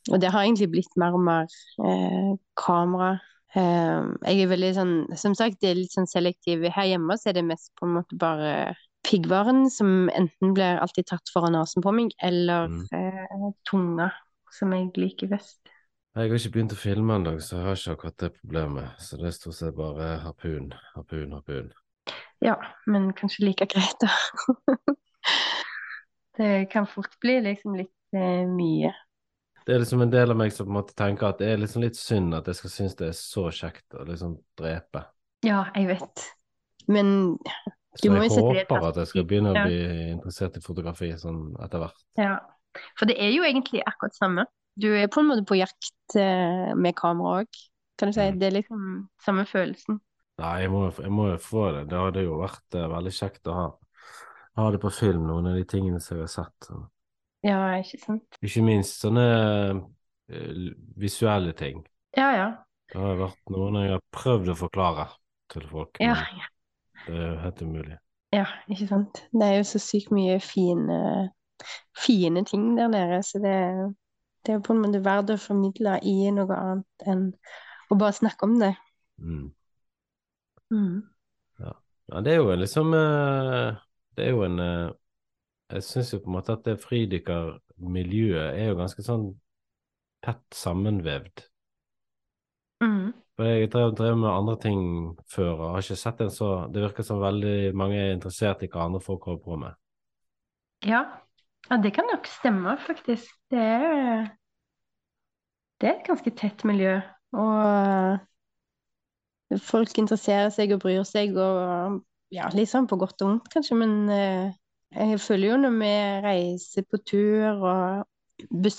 Og det har egentlig blitt mer og mer eh, kamera. Eh, jeg er veldig sånn Som sagt, det er litt sånn selektiv. Her hjemme så er det mest på en måte bare piggvaren som enten blir alltid tatt foran nesen på meg, eller Mm. eh, tunga, som jeg liker best. Jeg har ikke begynt å filme ennå, så jeg har ikke akkurat det problemet. Så det er stort sett bare harpun, harpun, harpun. Ja, men kanskje like greit, da. det kan fort bli liksom litt eh, mye. Det er liksom en del av meg som på en måte tenker at det er liksom litt synd at jeg skal synes det er så kjekt å liksom drepe. Ja, jeg vet. Men Du må jo sette det Så jeg håper at jeg skal begynne å Ja. bli interessert i fotografi sånn etter hvert. Ja, for det er jo egentlig akkurat samme. Du er på en måte på jakt eh, med kamera òg, kan du si. Mm. Det er liksom samme følelsen. Nei, jeg må, jeg må jo få det. Det hadde jo vært uh, veldig kjekt å ha, ha det på film, noen av de tingene som jeg har sett. Så. Ja, ikke sant? Ikke minst sånne uh, visuelle ting. Ja, ja. Det har vært noen jeg har prøvd å forklare til folk, Ja, ja. det er jo helt umulig. ja, ikke sant. Det er jo så sykt mye fine, fine ting der nede, så det, det er på en måte verdt å formidle i noe annet enn å bare snakke om det. Mm. Mm. Ja, det er jo en liksom eh, Det er jo en eh, Jeg syns jo på en måte at det fridykkermiljøet er jo ganske sånn tett sammenvevd. Mm. For jeg drev, drev med andre ting før og har ikke sett en så Det virker som veldig mange er interessert i hva andre folk holder på med. Ja. Ja, det kan nok stemme, faktisk. Det er, det er et ganske tett miljø. Og folk interesserer seg og bryr seg, og ja, sånn på godt og vondt, kanskje. Men eh, jeg føler jo når vi reiser på tur og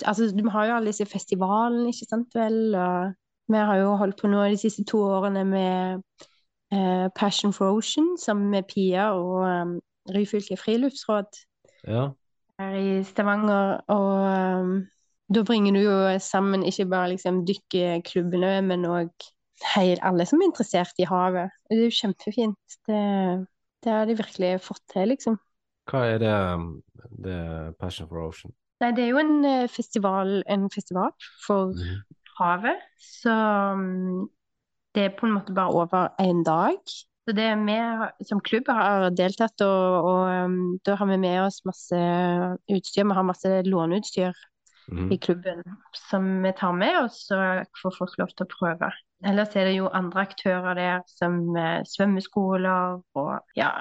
Altså, du har jo alle disse festivalene, ikke sant vel? Og Vi har jo holdt på nå de siste to årene med eh, Passion for Ocean sammen med Pia og um, Ryfylke friluftsråd Ja. Her i Stavanger. Og um, da bringer du jo sammen ikke bare liksom dykkerklubbene, men òg alle som er interessert i havet. Og det er jo kjempefint. Det, det har de virkelig fått til, liksom. Hva er det, um, det Passion for Ocean? Nei, det er jo en eh, festival, en festival for mm. havet, så um, det er på en måte bare over én dag. Så det vi som klubb har deltatt, og, og um, da har vi med oss masse utstyr. Vi har masse låneutstyr mm. i klubben som vi tar med oss, så får folk lov til å prøve. Ellers er det jo andre aktører der, som eh, svømmeskoler og ja,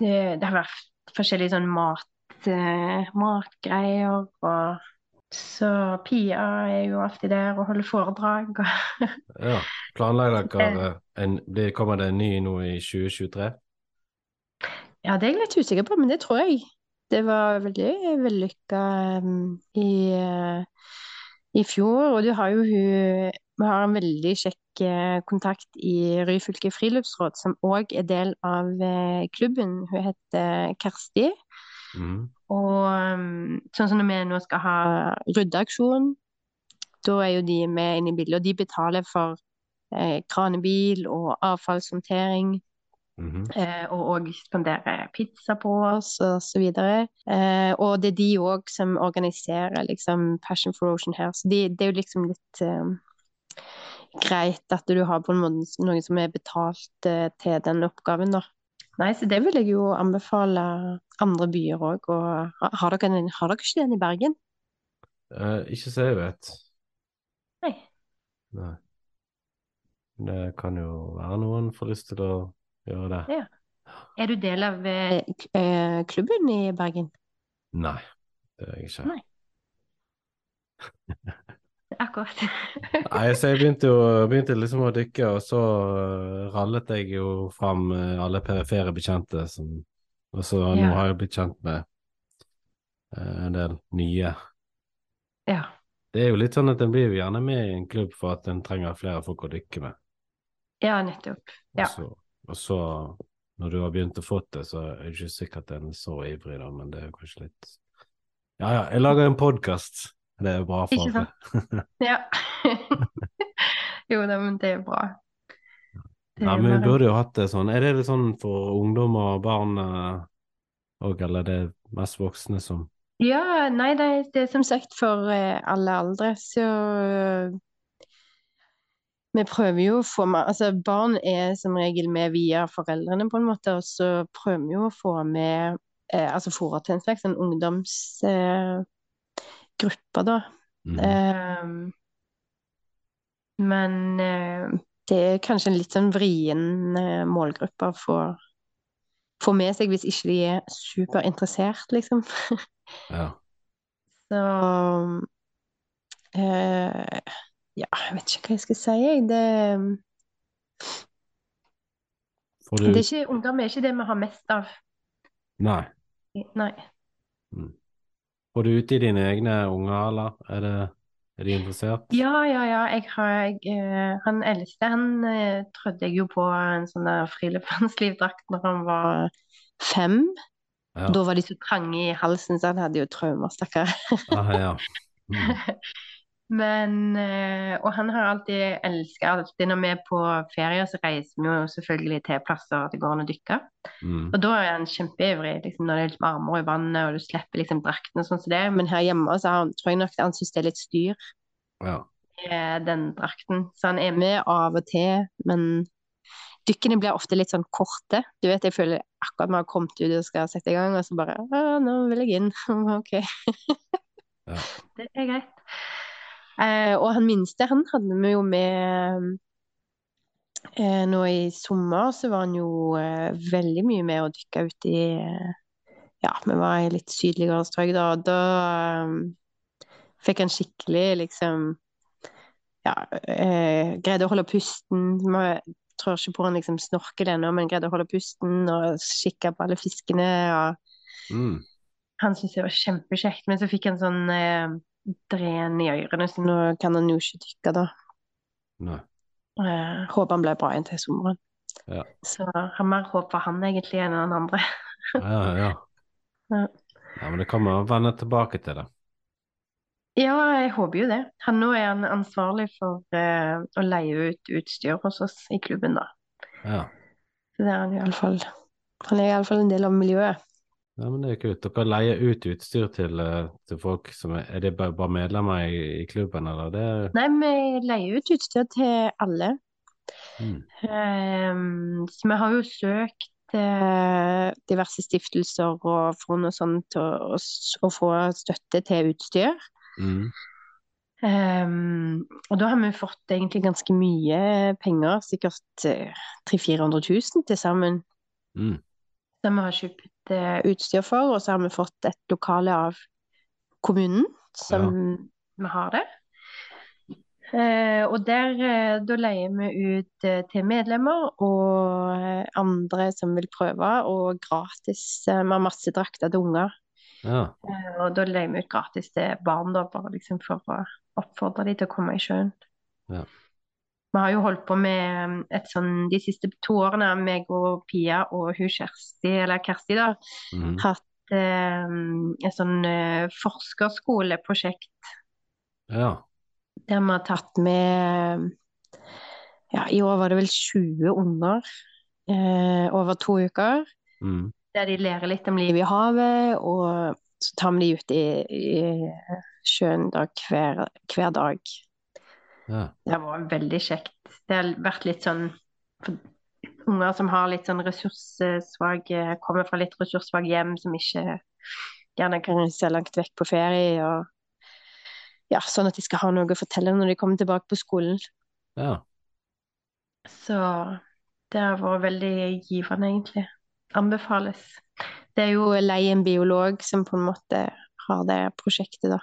det, det har vært forskjellige sånn mat, eh, matgreier og så Pia er jo alltid der og holder foredrag. Ja. Planlegger dere en det Kommer det en ny nå i 2023? ja, det er jeg litt usikker på, men det tror jeg. Det var veldig vellykka um, i, uh, i fjor. Og du har jo hun Vi har en veldig kjekk uh, kontakt i Ryfylke friluftsråd, som òg er del av uh, klubben. Hun heter Kersti. Mhm. Og um, sånn som når vi nå skal ha ryddeaksjon, da er jo de med inne i bildet, og de betaler for eh, kranebil og avfallshåndtering, Mhm. eh, og òg spanderer pizza på oss og så videre. Eh, og det er de òg som organiserer liksom Passion for Ocean her, så de, det er jo liksom litt eh, greit at du har på en måte noen som er betalt til den oppgaven, da. Nei, så det vil jeg jo anbefale andre byer òg. Og har, har, dere, en- har dere ikke den i Bergen? Eh, ikke så jeg vet. Nei. Nei. Det kan jo være noen får lyst til å gjøre det. Ja. Er du del av eh, eh, klubben i Bergen? Nei, det er jeg ikke. Nei. Akkurat. Nei, så jeg begynte jo begynte liksom å dykke, og så eh, rallet jeg jo fram eh, alle perifere bekjente som Og så nå har jeg blitt kjent med eh, en del nye. Ja. Det er jo litt sånn at en blir jo gjerne med i en klubb for at en trenger flere folk å dykke med. ja, nettopp. Og så, og så når du har begynt å få det, så er det ikke sikkert en er så ivrig, da, men det er jo kanskje litt Ja ja, jeg lager en podkast. Det er bra for sant? Ja. jo da, men det er bra. Ja, men vi burde jo hatt det sånn. Er det sånn for ungdommer og barn òg, eller er det mest voksne som Ja, nei, det, er- det som sagt for eh, alle aldre, så eh, vi prøver jo å få med Altså, barn er som regel med via foreldrene, på en måte, og så prøver vi jo å få med eh, Altså fora til en slags en ungdomsgruppe, da. Mm. Eh, men eh, det er kanskje en litt sånn vrien eh, målgruppe å få, få med seg hvis ikke de er superinteressert, liksom. Ja. Så eh, Ja, jeg vet ikke hva jeg skal si, jeg. Det, du... det er ikke, ungdom er ikke det vi har mest av. Nei. Nei. Får du ut i dine egne unger, eller er, det, er de interessert? Ja, ja, ja. Jeg har, jeg, eh, han eldste han trodde trødde jeg jo på en sånn der friluftslivsdrakt når han var fem. Ja. Da var de så trange i halsen, så han hadde jo traumer, stakkar. Ah, ja. Mm. Men eh, Og han har alltid elska alltid Når vi er på ferie, så reiser vi jo selvfølgelig til plasser det går an å dykke. Mm. Og da er han kjempeivrig liksom, når det er litt varmere i vannet, og du slipper liksom drakten og sånn som det. Men her hjemme så har han, tror jeg nok han syns det er litt styr Ja. med den drakten. Så han er med av og til, men dykkene blir ofte litt sånn korte. Du vet, jeg føler akkurat vi har kommet ut og skal sette i gang, og så bare «Å, nå vil jeg inn. OK. Ja. Det er greit. Eh, og han minste, han hadde vi jo med eh, Nå i sommer så var han jo eh, veldig mye med å dykke ut i eh, Ja, vi var i litt sydligere strøk da, og da eh, fikk han skikkelig liksom Ja, eh, greide å holde pusten. Vi tror ikke på han liksom snorkel ennå, men greide å holde pusten og kikke på alle fiskene. og Mm. han syntes det var kjempekjekt, men så fikk han sånn eh, dren i ørene, så nå kan han jo ikke dykke, da. Nei. Uh, håper han blir bra igjen til sommeren. Ja. Så har mer håp for han egentlig enn den andre. Ja, ja. Ja. ja, men det kan man vende tilbake til, det. Ja, jeg håper jo det. Han nå er han ansvarlig for uh, å leie ut utstyr hos oss i klubben, da. Ja. Så det er han iallfall. Han er iallfall en del av miljøet. Ja, men det er kult. Dere leier ut utstyr til, eh, til folk som er Er det bare, bare medlemmer i, i klubben, eller? Det Nei, vi leier ut utstyr til alle. mm. Um, så vi har jo søkt eh, diverse stiftelser og fond og sånt til å, få støtte til utstyr. Mm. Um, og da har vi fått egentlig ganske mye penger, sikkert eh, 300 000-400 000 til sammen, Mm. Som vi har kjøpt eh, utstyr for. Og så har vi fått et lokale av kommunen som vi har det. Eh, og der eh, da leier vi ut eh, til medlemmer og eh, andre som vil prøve, og gratis. Eh, vi har masse drakter til unger. Ja. Og da leier vi ut gratis til barn, da, bare liksom for å oppfordre dem til å komme i sjøen. Ja. Vi har jo holdt på med um, et sånn de siste to årene, meg og Pia og hun Kjersti, eller Kersti, da, Mm. hatt eh, et sånn eh, forskerskoleprosjekt ja. der vi har tatt med Ja, i år var det vel 20 unger eh, over to uker. Mm. Der de lærer litt om livet i havet, og så tar vi de ut i, i sjøen da hver, hver dag. Ja. Det var veldig kjekt. Det har vært litt sånn for unger som har litt sånn ressurssvak kommer fra litt ressurssvake hjem, som ikke gjerne kan reise langt vekk på ferie, og ja, sånn at de skal ha noe å fortelle når de kommer tilbake på skolen. ja. Så det har vært veldig givende, egentlig. Anbefales. Det er jo lei en biolog som på en måte har det prosjektet, da.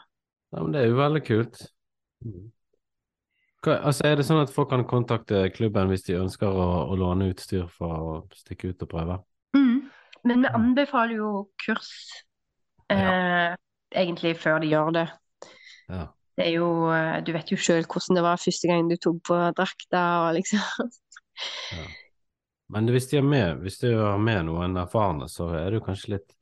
Ja, men det er jo veldig kult. Mm. Hva, altså, er det sånn at folk kan kontakte klubben hvis de ønsker å, å låne utstyr for å stikke ut og prøve? Men vi anbefaler jo kurs eh, egentlig før de gjør det. Ja. Det er jo, eh, du vet jo selv hvordan det var første gang du tok på drakta og liksom. Men hvis de med, hvis har med noen erfarne, så er det jo kanskje litt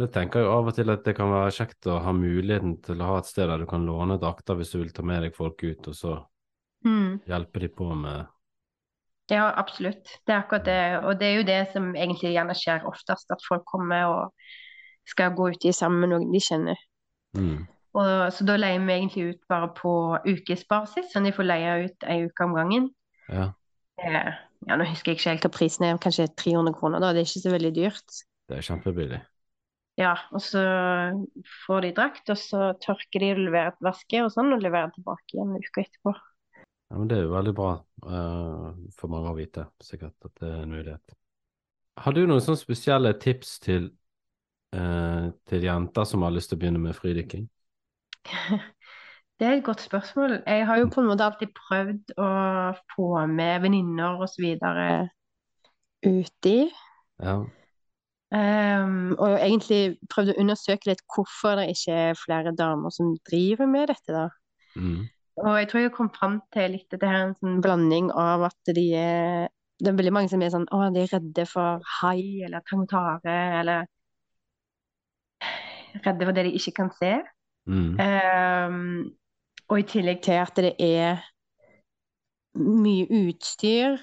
Jeg tenker jo av og til at det kan være kjekt å ha muligheten til å ha et sted der du kan låne drakter hvis du vil ta med deg folk ut, og så Mm. hjelpe de på med Ja, absolutt. Det er akkurat det. Og det er jo det som egentlig gjerne skjer oftest, at folk kommer og skal gå uti sammen med noen de kjenner. mm. Og, så da leier vi egentlig ut bare på ukesbasis, sånn de får leie ut ei uke om gangen. Ja, Eh, Ja, nå husker jeg ikke helt hva prisen er, kanskje 300 kroner, da. Det er ikke så veldig dyrt. det er kjempebillig. Ja, og så får de drakt, og så tørker de og leverer til vaske og sånn, og leverer tilbake igjen en uke etterpå. Ja, men det er jo veldig bra uh, for mange å vite, sikkert, at det er en mulighet. Har du noen sånne spesielle tips til, uh, til jenter som har lyst til å begynne med fridykking? Det er et godt spørsmål. Jeg har jo på en måte alltid prøvd å få med venninner videre uti. Ja. Um, og egentlig prøvd å undersøke litt hvorfor det ikke er flere damer som driver med dette, da. Mm. Og jeg tror jeg kom fram til litt dette her er en sånn blanding av at de er Det er veldig mange som er sånn Å, de er redde for hai eller tang eller redde for det de ikke kan se. Mm. Um, og i tillegg til at det er mye utstyr,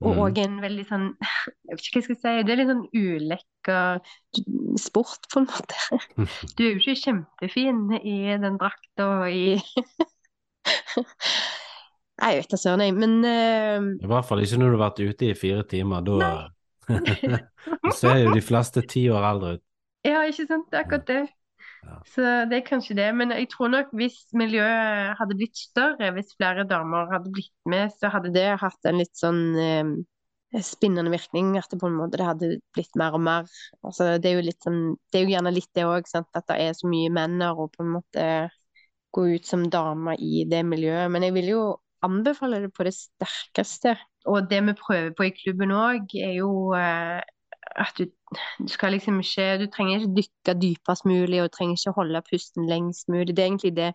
og Mm. en veldig sånn Jeg vet ikke hva jeg skal si. Det er litt sånn ulekker sport, på en måte. Du er jo ikke kjempefin i den drakta og i Nei, jeg vet da søren, jeg. Men uh... I hvert fall ikke når du har vært ute i fire timer. Da ser jo de fleste ti år eldre ut. ja, ikke sant? Det er akkurat det. Ja. Så det er kanskje det. Men jeg tror nok hvis miljøet hadde blitt større, hvis flere damer hadde blitt med, så hadde det hatt en litt sånn eh, spinnende virkning. At det på en måte det hadde blitt mer og mer. Altså, det er jo litt sånn Det er jo gjerne litt det òg, at det er så mye menn her, og på en måte gå ut som dame i det miljøet. Men jeg vil jo anbefale det på det sterkeste. Og det vi prøver på i klubben òg, er jo eh, at du, du skal liksom ikke Du trenger ikke dykke dypest mulig, og du trenger ikke holde pusten lengst mulig. Det er egentlig det,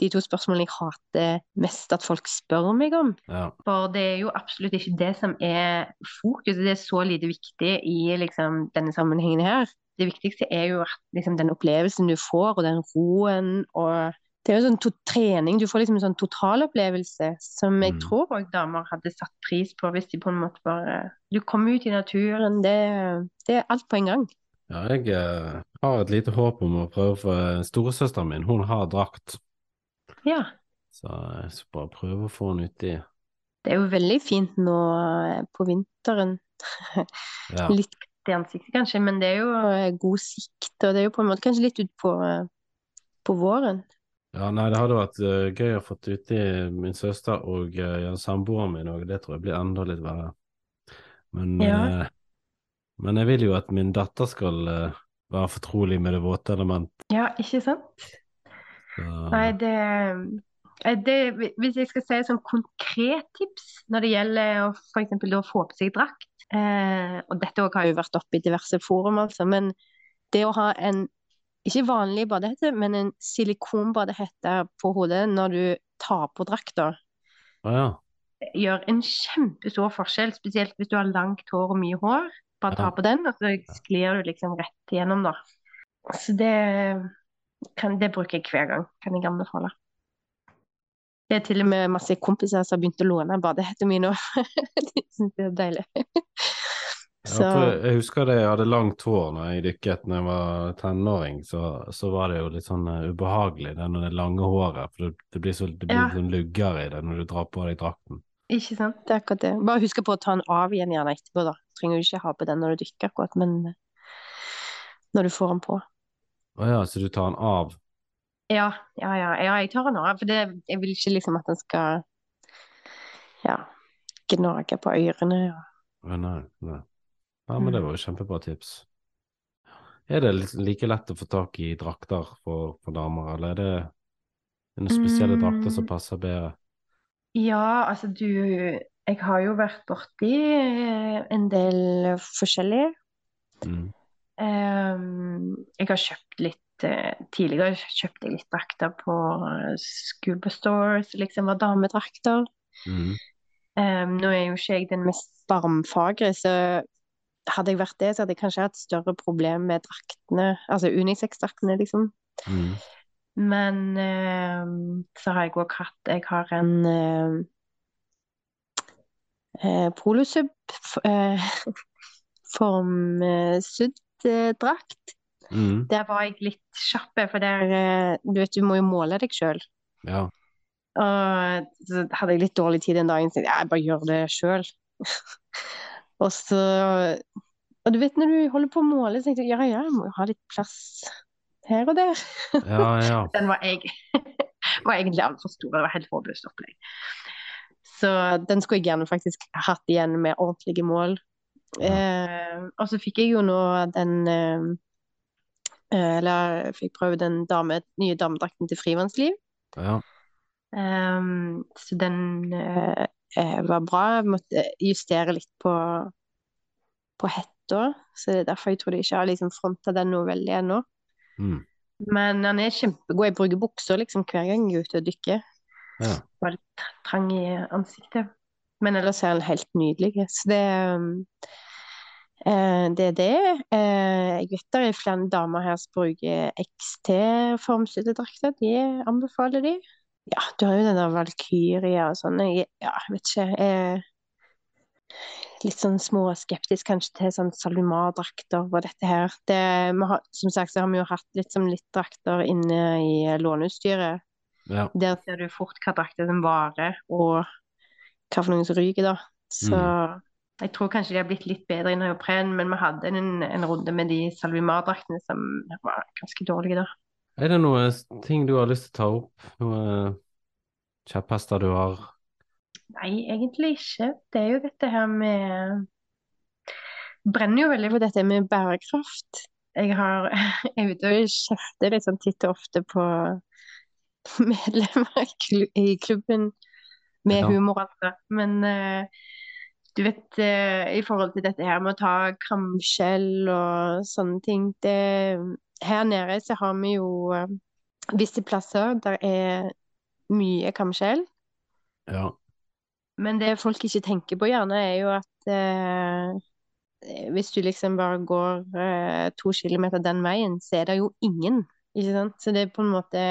de to spørsmålene jeg hater mest at folk spør meg om. Ja. For det er jo absolutt ikke det som er fokus. Det er så lite viktig i liksom, denne sammenhengen her. Det viktigste er jo at, liksom, den opplevelsen du får, og den roen og det er jo sånn trening, Du får liksom en sånn totalopplevelse som jeg Mm. tror òg damer hadde satt pris på hvis de på en måte bare Du kommer ut i naturen. Det, det er alt på en gang. Ja, jeg eh, har et lite håp om å prøve for storesøsteren min, hun har drakt. Ja. Så jeg skal bare prøve å få henne uti. Det er jo veldig fint nå eh, på vinteren. Ja. Litt i ansiktet kanskje, men det er jo eh, god sikt, og det er jo på en måte kanskje litt utpå på våren. Ja, nei, det hadde vært uh, gøy å fått uti min søster og uh, samboeren min òg. Det tror jeg blir enda litt verre. Men, Ja. uh, men jeg vil jo at min datter skal uh, være fortrolig med det våte element. Ja, ikke sant? Så, Nei, det, eh, det Hvis jeg skal si et sånn konkret tips når det gjelder å da få på seg drakt, eh, og dette har jo vært oppe i diverse forum, altså, men det å ha en ikke vanlig badehette, men en silikonbadehette på hodet når du tar på drakta, Ah, ja. gjør en kjempestor forskjell, spesielt hvis du har langt hår og mye hår. Bare ta på den, og så sklir du liksom rett igjennom, da. Så det, kan, det bruker jeg hver gang, kan jeg anbefale. Det er til og med masse kompiser som har begynt å låne badehettene mine nå. De syns det er deilig. Ja, Så for jeg husker det jeg hadde langt hår når jeg dykket når jeg var tenåring, så, så var det jo litt sånn uh, ubehagelig det når det lange håret, for det, det blir så det blir Ja. sånn lugger i det når du drar på deg drakten. ikke sant, det er akkurat det. Bare husk på å ta den av igjen gjerne etterpå, da. Trenger jo ikke ha på den når du dykker, akkurat, men eh, når du får den på. Å ja, så du tar den av? Ja, ja, ja, ja, jeg tar den av, for det, jeg vil ikke liksom at den skal ja, gnage på ørene. Og... ja nei, nei. Ja, men det var jo kjempebra tips. Er det like lett å få tak i drakter for, for damer, eller er det en noen spesielle drakter som Mm. passer bedre? Ja, altså du Jeg har jo vært borti eh, en del forskjellige. Mm. Um, jeg har kjøpt litt eh, Tidligere kjøpte jeg litt drakter på Scuba Store, som liksom var damedrakter. Mm. Um, nå er jo ikke jeg den mest varmfagre, så hadde jeg vært det, så hadde jeg kanskje hatt større problem med draktene, altså unisex-draktene, liksom. Mm. Men ehm, så har jeg òg hatt Jeg har en eh, polosub eh, formsydd eh, drakt. Mm. Der var jeg litt kjapp, for der eh, Du vet, du må jo måle deg sjøl. Ja. Og så hadde jeg litt dårlig tid den dagen, så jeg bare gjør det sjøl. og så Og du vet når du holder på å måle, så tenker du ja, ja, jeg må jo ha litt plass her og der. Ja, ja. Den var, jeg, var egentlig altfor stor. Det var helt håpløst opplegg. Så den skulle jeg gjerne faktisk hatt igjen med ordentlige mål. Eh, og så fikk jeg jo nå den eh, Eller jeg fikk prøve den dame, nye damedrakten til Frivannsliv. ja. Um, så den eh, eh, var bra. Jeg måtte justere litt på, på hetta, så det er derfor jeg tror de ikke har liksom fronta den noe veldig ennå. Mm. Men han er kjempegod. Jeg bruker bukser liksom hver gang jeg er ute og dykker. Ja. Bare trang i ansiktet. Men ellers er han helt nydelig. Så det eh, det er det. Eh, jeg vet det er flere damer her som bruker XT-formsydde drakter. De anbefaler de. Ja, du har jo den der Valkyria og sånn. Jeg, ja, jeg vet ikke. Jeg er litt sånn småskeptisk kanskje til sånn SalMar-drakter og dette her. Det, har, som sagt så har vi jo hatt litt som litt drakter inne i låneutstyret. Ja. Der ser du fort hva drakter som varer, og hva for noen som ryker, da. Så jeg tror kanskje de har blitt litt bedre i neopren, men vi hadde en, en runde med de Salvimar-draktene som var ganske dårlige, da. Er det noen ting du har lyst til å ta opp? Noen kjepphester du har? Nei, egentlig ikke. Det er jo dette her med Brenner jo veldig for dette med bærekraft. Jeg har jeg er ute og kjefter litt sånn titt og ofte på medlemmer i klubben med Ja. humor, altså. Men eh, du vet, eh, i forhold til dette her med å ta kamskjell og sånne ting det, Her nede så har vi jo eh, visse plasser der er mye kamskjell. Ja. Men det folk ikke tenker på gjerne, er jo at eh, hvis du liksom bare går eh, to kilometer den veien, så er det jo ingen, ikke sant? Så det er på en måte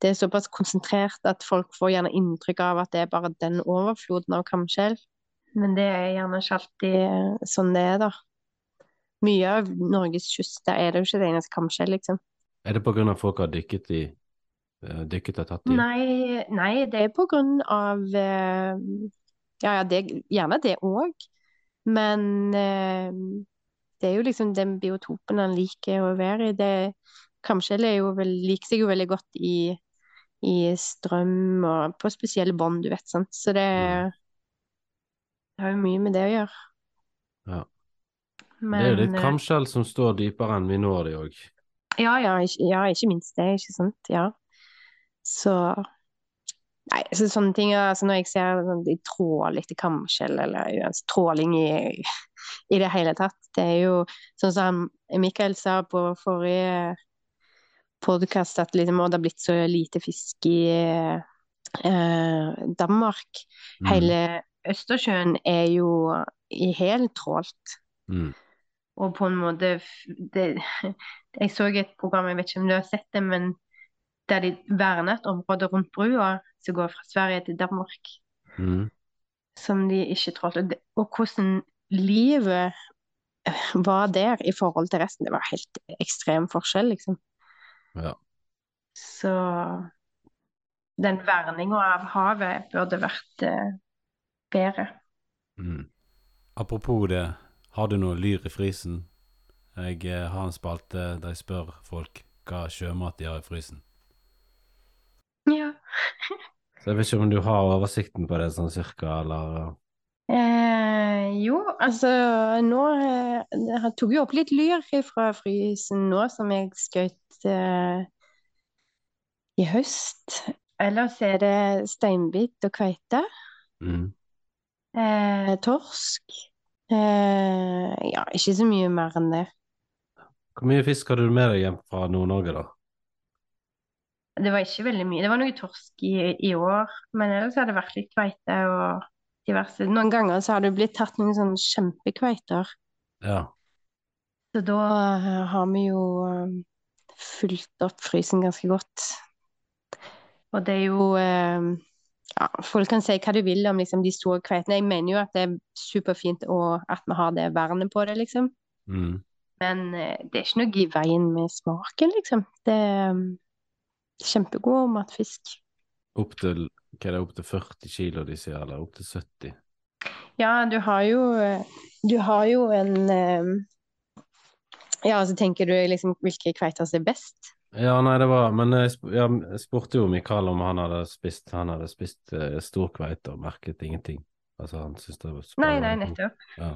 det er såpass konsentrert at folk får gjerne inntrykk av at det er bare den overfloden av kamskjell. Men det er gjerne ikke alltid eh, sånn det er, da. Mye av Norges kyst, der er det jo ikke det eneste kamskjell, liksom. Er det på grunn av folk har dykket i eh, Dykket og tatt i? Nei, nei, det er på grunn av eh, Ja, ja, det, gjerne det òg. Men eh, det er jo liksom den biotopen han liker å være i. Det, kamskjell jo vel, liker seg jo veldig godt i, i strøm og på spesielle bånd, du vet, sant. Så det, Mm. det har jo mye med det å gjøre. Ja. Men, det er jo litt eh, kamskjell som står dypere enn vi når de òg. Ja, ja, ja, ikke minst det, ikke sant. Ja. Så Nei, så sånne ting altså Når jeg ser sånn, de tråler etter kamskjell, eller altså, tråling i, i det hele tatt Det er jo sånn som Mikael sa på forrige podkast, at liksom, det har blitt så lite fisk i eh, Danmark. Mm. Hele Østersjøen er jo i heltrålt. Mm. Og på en måte det, Jeg så et program, jeg vet ikke om du har sett det, men der de verner et område rundt brua som går fra Sverige til Danmark, Mm. som de ikke trålte. Og hvordan livet var der i forhold til resten. Det var helt ekstrem forskjell, liksom. Ja. Så den verninga av havet burde vært eh, bedre. Mm. Apropos det, har du noe lyr i frysen? Jeg eh, har en spalte der jeg spør folk hva sjømat de har i frysen. Ja. Så jeg vet ikke om du har oversikten på det sånn cirka, eller Eh, jo, altså nå eh, Jeg tok jo opp litt lyr fra frysen nå, som jeg skjøt eh, i høst. Ellers er det steinbit og kveite. mm. Eh, torsk. Eh, ja, ikke så mye mer enn det. Hvor mye fisk hadde du med deg hjem fra Nord-Norge, da? Det var ikke veldig mye. Det var noe torsk i, i år, men ellers har det vært litt kveite og diverse. Noen ganger så har det blitt tatt noen sånne kjempekveiter. Ja. Så da eh, har vi jo fulgt opp frysen ganske godt. Og det er jo eh, Ja, folk kan si hva de vil om liksom, de store kveitene. Jeg mener jo at det er superfint og at vi har det vernet på det, liksom. Mm. Men eh, det er ikke noe i veien med smaken, liksom. Det er kjempegod matfisk. Opp til hva er det, opp til 40 kilo de sier, eller opp til 70? Ja, du har jo eh, Du har jo en eh, Ja, så tenker du liksom hvilke kveiter som er best? Ja, nei, det var Men jeg, sp ja, jeg spurte jo Mikael om han hadde spist Han hadde spist uh, stor kveite og merket ingenting. Altså, han syntes det var Nei, nei, nettopp. Ja.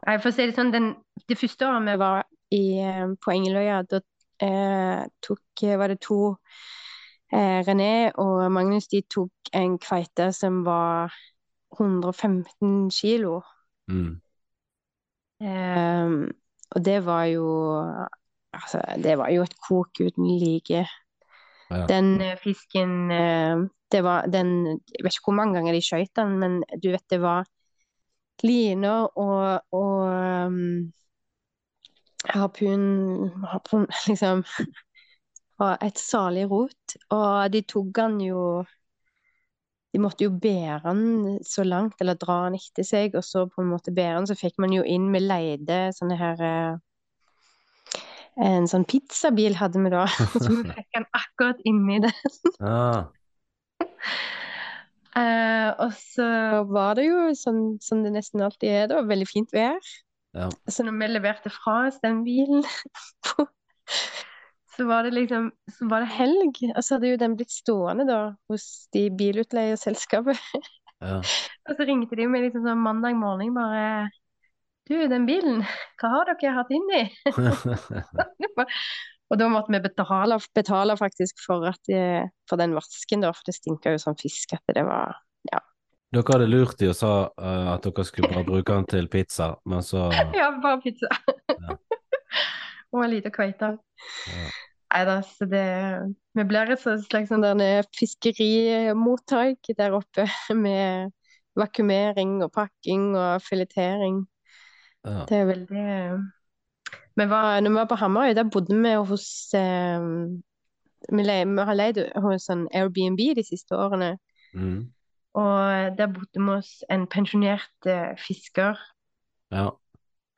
Nei, for å si det sånn, den, det første året vi var i, eh, på Engeløya, da eh, tok, var det to eh, René og Magnus de tok en kveite som var 115 kilo. Mm. Eh, og det var jo Altså, det var jo et kok uten like. Ja. Den eh, fisken eh, Det var den Jeg vet ikke hvor mange ganger de skøyt den, men du vet det var liner og, og um, harpun, harpun Liksom Og et salig rot. Og de tok han jo De måtte jo bære han så langt, eller dra han etter seg, og så på en måte bære han, så fikk man jo inn med leide sånne her En sånn pizzabil hadde vi da, så vi fikk den akkurat inni den. Ah, Uh, og så var det jo sånn som det nesten alltid er, da, veldig fint vær. ja. Så når vi leverte fra oss den bilen, så var det liksom Så var det helg, og så hadde jo den blitt stående da hos de bilutleieselskapet. ja. Og så ringte de meg liksom sånn mandag morgen bare Du, den bilen, hva har dere hatt inni? Og da måtte vi betale, betale faktisk for, at, eh, for den vasken, da, for det stinka jo som fisk at det var Ja. Dere hadde lurt de og sa uh, at dere skulle bare bruke den til pizza, men så Ja, bare pizza. Ja. Og en liten kveite. Ja. Nei da, så det Vi blir et slags sånn fiskerimottak der oppe med vakuumering og pakking og filetering. Ja. Det er veldig vi var, Når vi var på Hamarøy, der bodde vi hos eh, vi, le, vi har leid hos sånn Airbnb de siste årene. Mm. Og der bodde vi hos en pensjonert eh, fisker. ja.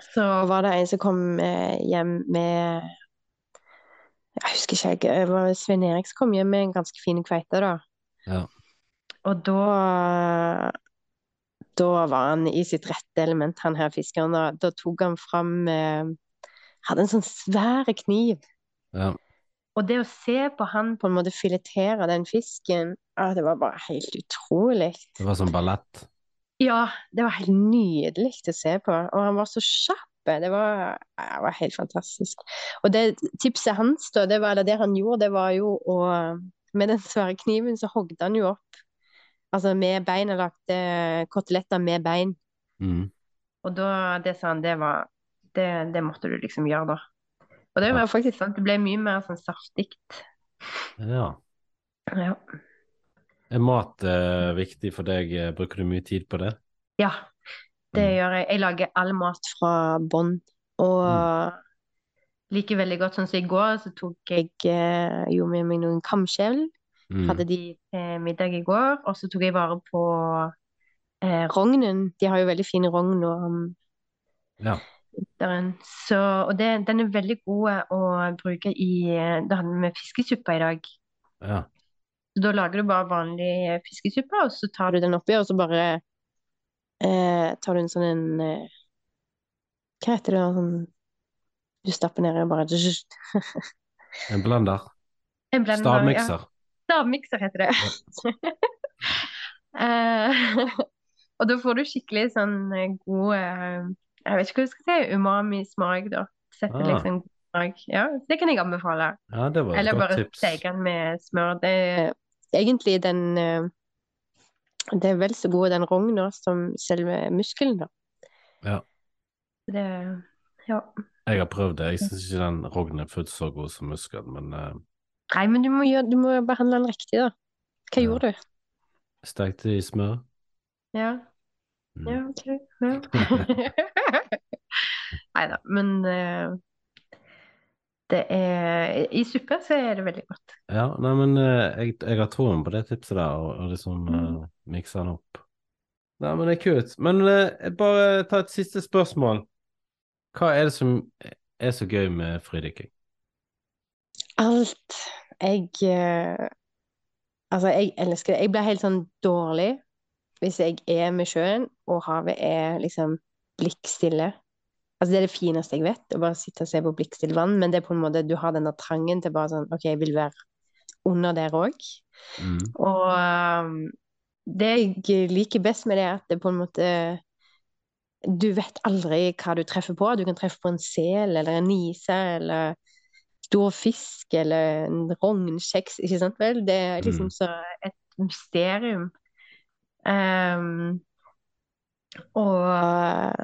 Så var det en som kom eh, hjem med Jeg husker ikke, jeg, det var Svein Erik som kom hjem med en ganske fin kveite, da. Ja. Og da Da var han i sitt rette element, han her fiskeren. Da, da tok han fram eh, Hadde en sånn svær kniv. ja. Og det å se på han på en måte filetere den fisken, ah, det var bare helt utrolig. Det var sånn ballett. Ja, det var helt nydelig å se på. Og han var så kjapp. Det var, det var helt fantastisk. Og det tipset hans, da, det var, det han gjorde, det var jo å Med den svære kniven så hogde han jo opp Altså med bein, og lagde koteletter med bein. Mm. Og da, det sa han, det var Det, det måtte du liksom gjøre, da. Og det Ja. var faktisk sant. Det ble mye mer sånn saftig. Ja. Ja. Er mat eh, viktig for deg? Eh, Bruker du mye tid på det? ja. Det Mm. gjør jeg. Jeg lager all mat fra bånn. Og liker veldig godt. Sånn som i går, så tok jeg eh, jo med meg noen kamskjell. Mm. Hadde de eh, middag i går. Og så tok jeg vare på eh, rognen. De har jo veldig fin rogn nå om Ja. vinteren. Så, og det, den er veldig god å bruke i eh, Da hadde vi fiskesuppe i dag. ja. Så da lager du bare vanlig fiskesuppe, og så tar du den oppi, og så bare eh, tar du en sånn en eh, Hva heter det? Sånn, du stapper ned og bare En blender. En blender, Stavmikser. Stavmikser heter det. uh, og da får du skikkelig sånn eh, god eh, Jeg vet ikke hva du skal si, umami-smak, da. Setter Ah. liksom god smak. Ja, det kan jeg anbefale. Ja, det var et Eller godt bare steke den med smør. Det er egentlig den uh, Det er vel så god den rogna som selve muskelen, da. Ja. Det Ja. Jeg har prøvd det. Jeg syns ikke den rognen er fullt så god som muskelen, men eh, Nei, men du må, gjøre, du må behandle den riktig, da. Hva Ja. gjorde du? stekte i smør. Ja. Mm. Ja, OK. Ja. Nei da, men uh, det er I suppe så er det veldig godt. Ja, nei, men eh, jeg, jeg har troen på det tipset der, og, og liksom Mm. uh, mikse den opp. Nei, men det er kult. Men eh, bare ta et siste spørsmål. Hva er det som er så gøy med fridykking? Alt. Jeg eh, Altså, jeg elsker det. Jeg blir helt sånn dårlig hvis jeg er med sjøen, og havet er liksom blikkstille. Altså, det er det fineste jeg vet, å bare sitte og se på blikkstille vann, men det er på en måte Du har denne trangen til bare sånn OK, jeg vil være under der òg. Mm. Og um, det jeg liker best med det, er at det på en måte Du vet aldri hva du treffer på. Du kan treffe på en sel eller en nise eller stor fisk eller en rognkjeks, ikke sant vel? Det er liksom Mm. så et mysterium. Um, og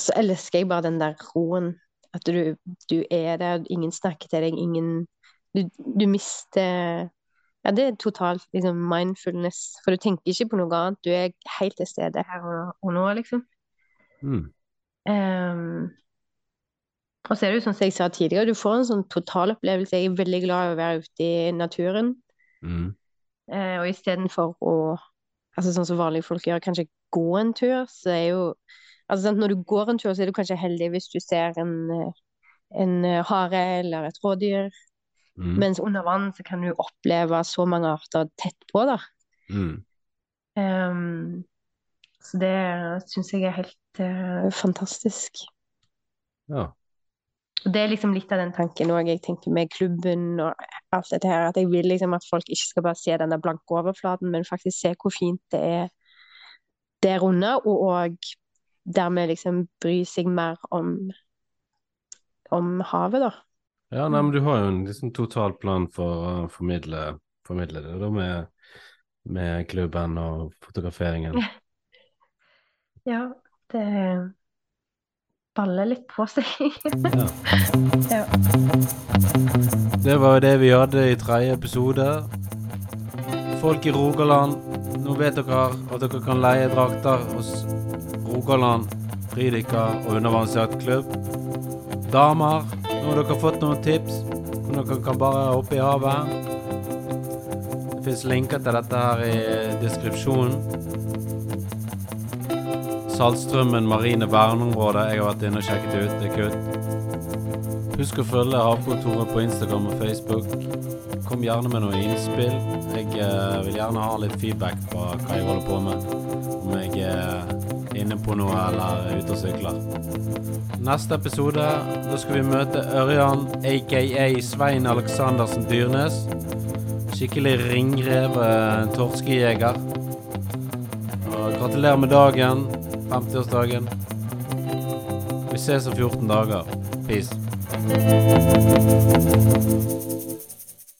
så elsker jeg bare den der roen. At du, du er der, ingen snakker til deg, ingen Du, du mister Ja, det er totalt liksom mindfulness, for du tenker ikke på noe annet. Du er helt til stede her og, og nå, liksom. Mm. Ehm, og så er det jo som jeg sa tidligere, du får en sånn totalopplevelse. Jeg er veldig glad i å være ute i naturen, Mm. eh, og istedenfor å Altså sånn som vanlige folk gjør, kanskje gå en tur, så er jo Altså sant, når du går en tur, så er du kanskje heldig hvis du ser en, en hare eller et rådyr, Mm. mens under vann så kan du oppleve så mange arter tett på, da. Mm. Um, så det syns jeg er helt uh, fantastisk. Ja. Det er liksom litt av den tanken òg jeg tenker med klubben og alt dette her, at jeg vil liksom at folk ikke skal bare se den der blanke overflaten, men faktisk se hvor fint det er der under, og og dermed liksom bry seg mer om om havet, da. Ja, nei, men du har jo en liksom, total plan for å formidle, formidle det, da med, med klubben og fotograferingen. Ja, det baller litt på seg. Ja. ja. Det var jo det vi hadde i tredje episode. Folk i Rogaland, nå vet dere at dere kan leie drakter hos Rogaland fridykker og undervannsjaktklubb. Damer, nå har dere fått noen tips dere kan bare hoppe i havet. Det fins linker til dette her i deskripsjonen. Saltstrømmen marine verneområde. Jeg har vært inne og sjekket ut. Det er kult. Husk å følge Havkontoret på Instagram og Facebook. Kom gjerne med noe innspill. Jeg eh, vil gjerne ha litt feedback på hva jeg holder på med. Om jeg er inne på noe eller er ute og sykler. Neste episode da skal vi møte Ørjan, aka Svein Aleksandersen Dyrnes. Skikkelig ringrev eh, torskejeger. Gratulerer med dagen. 50-årsdagen. Vi ses om 14 dager. Peace.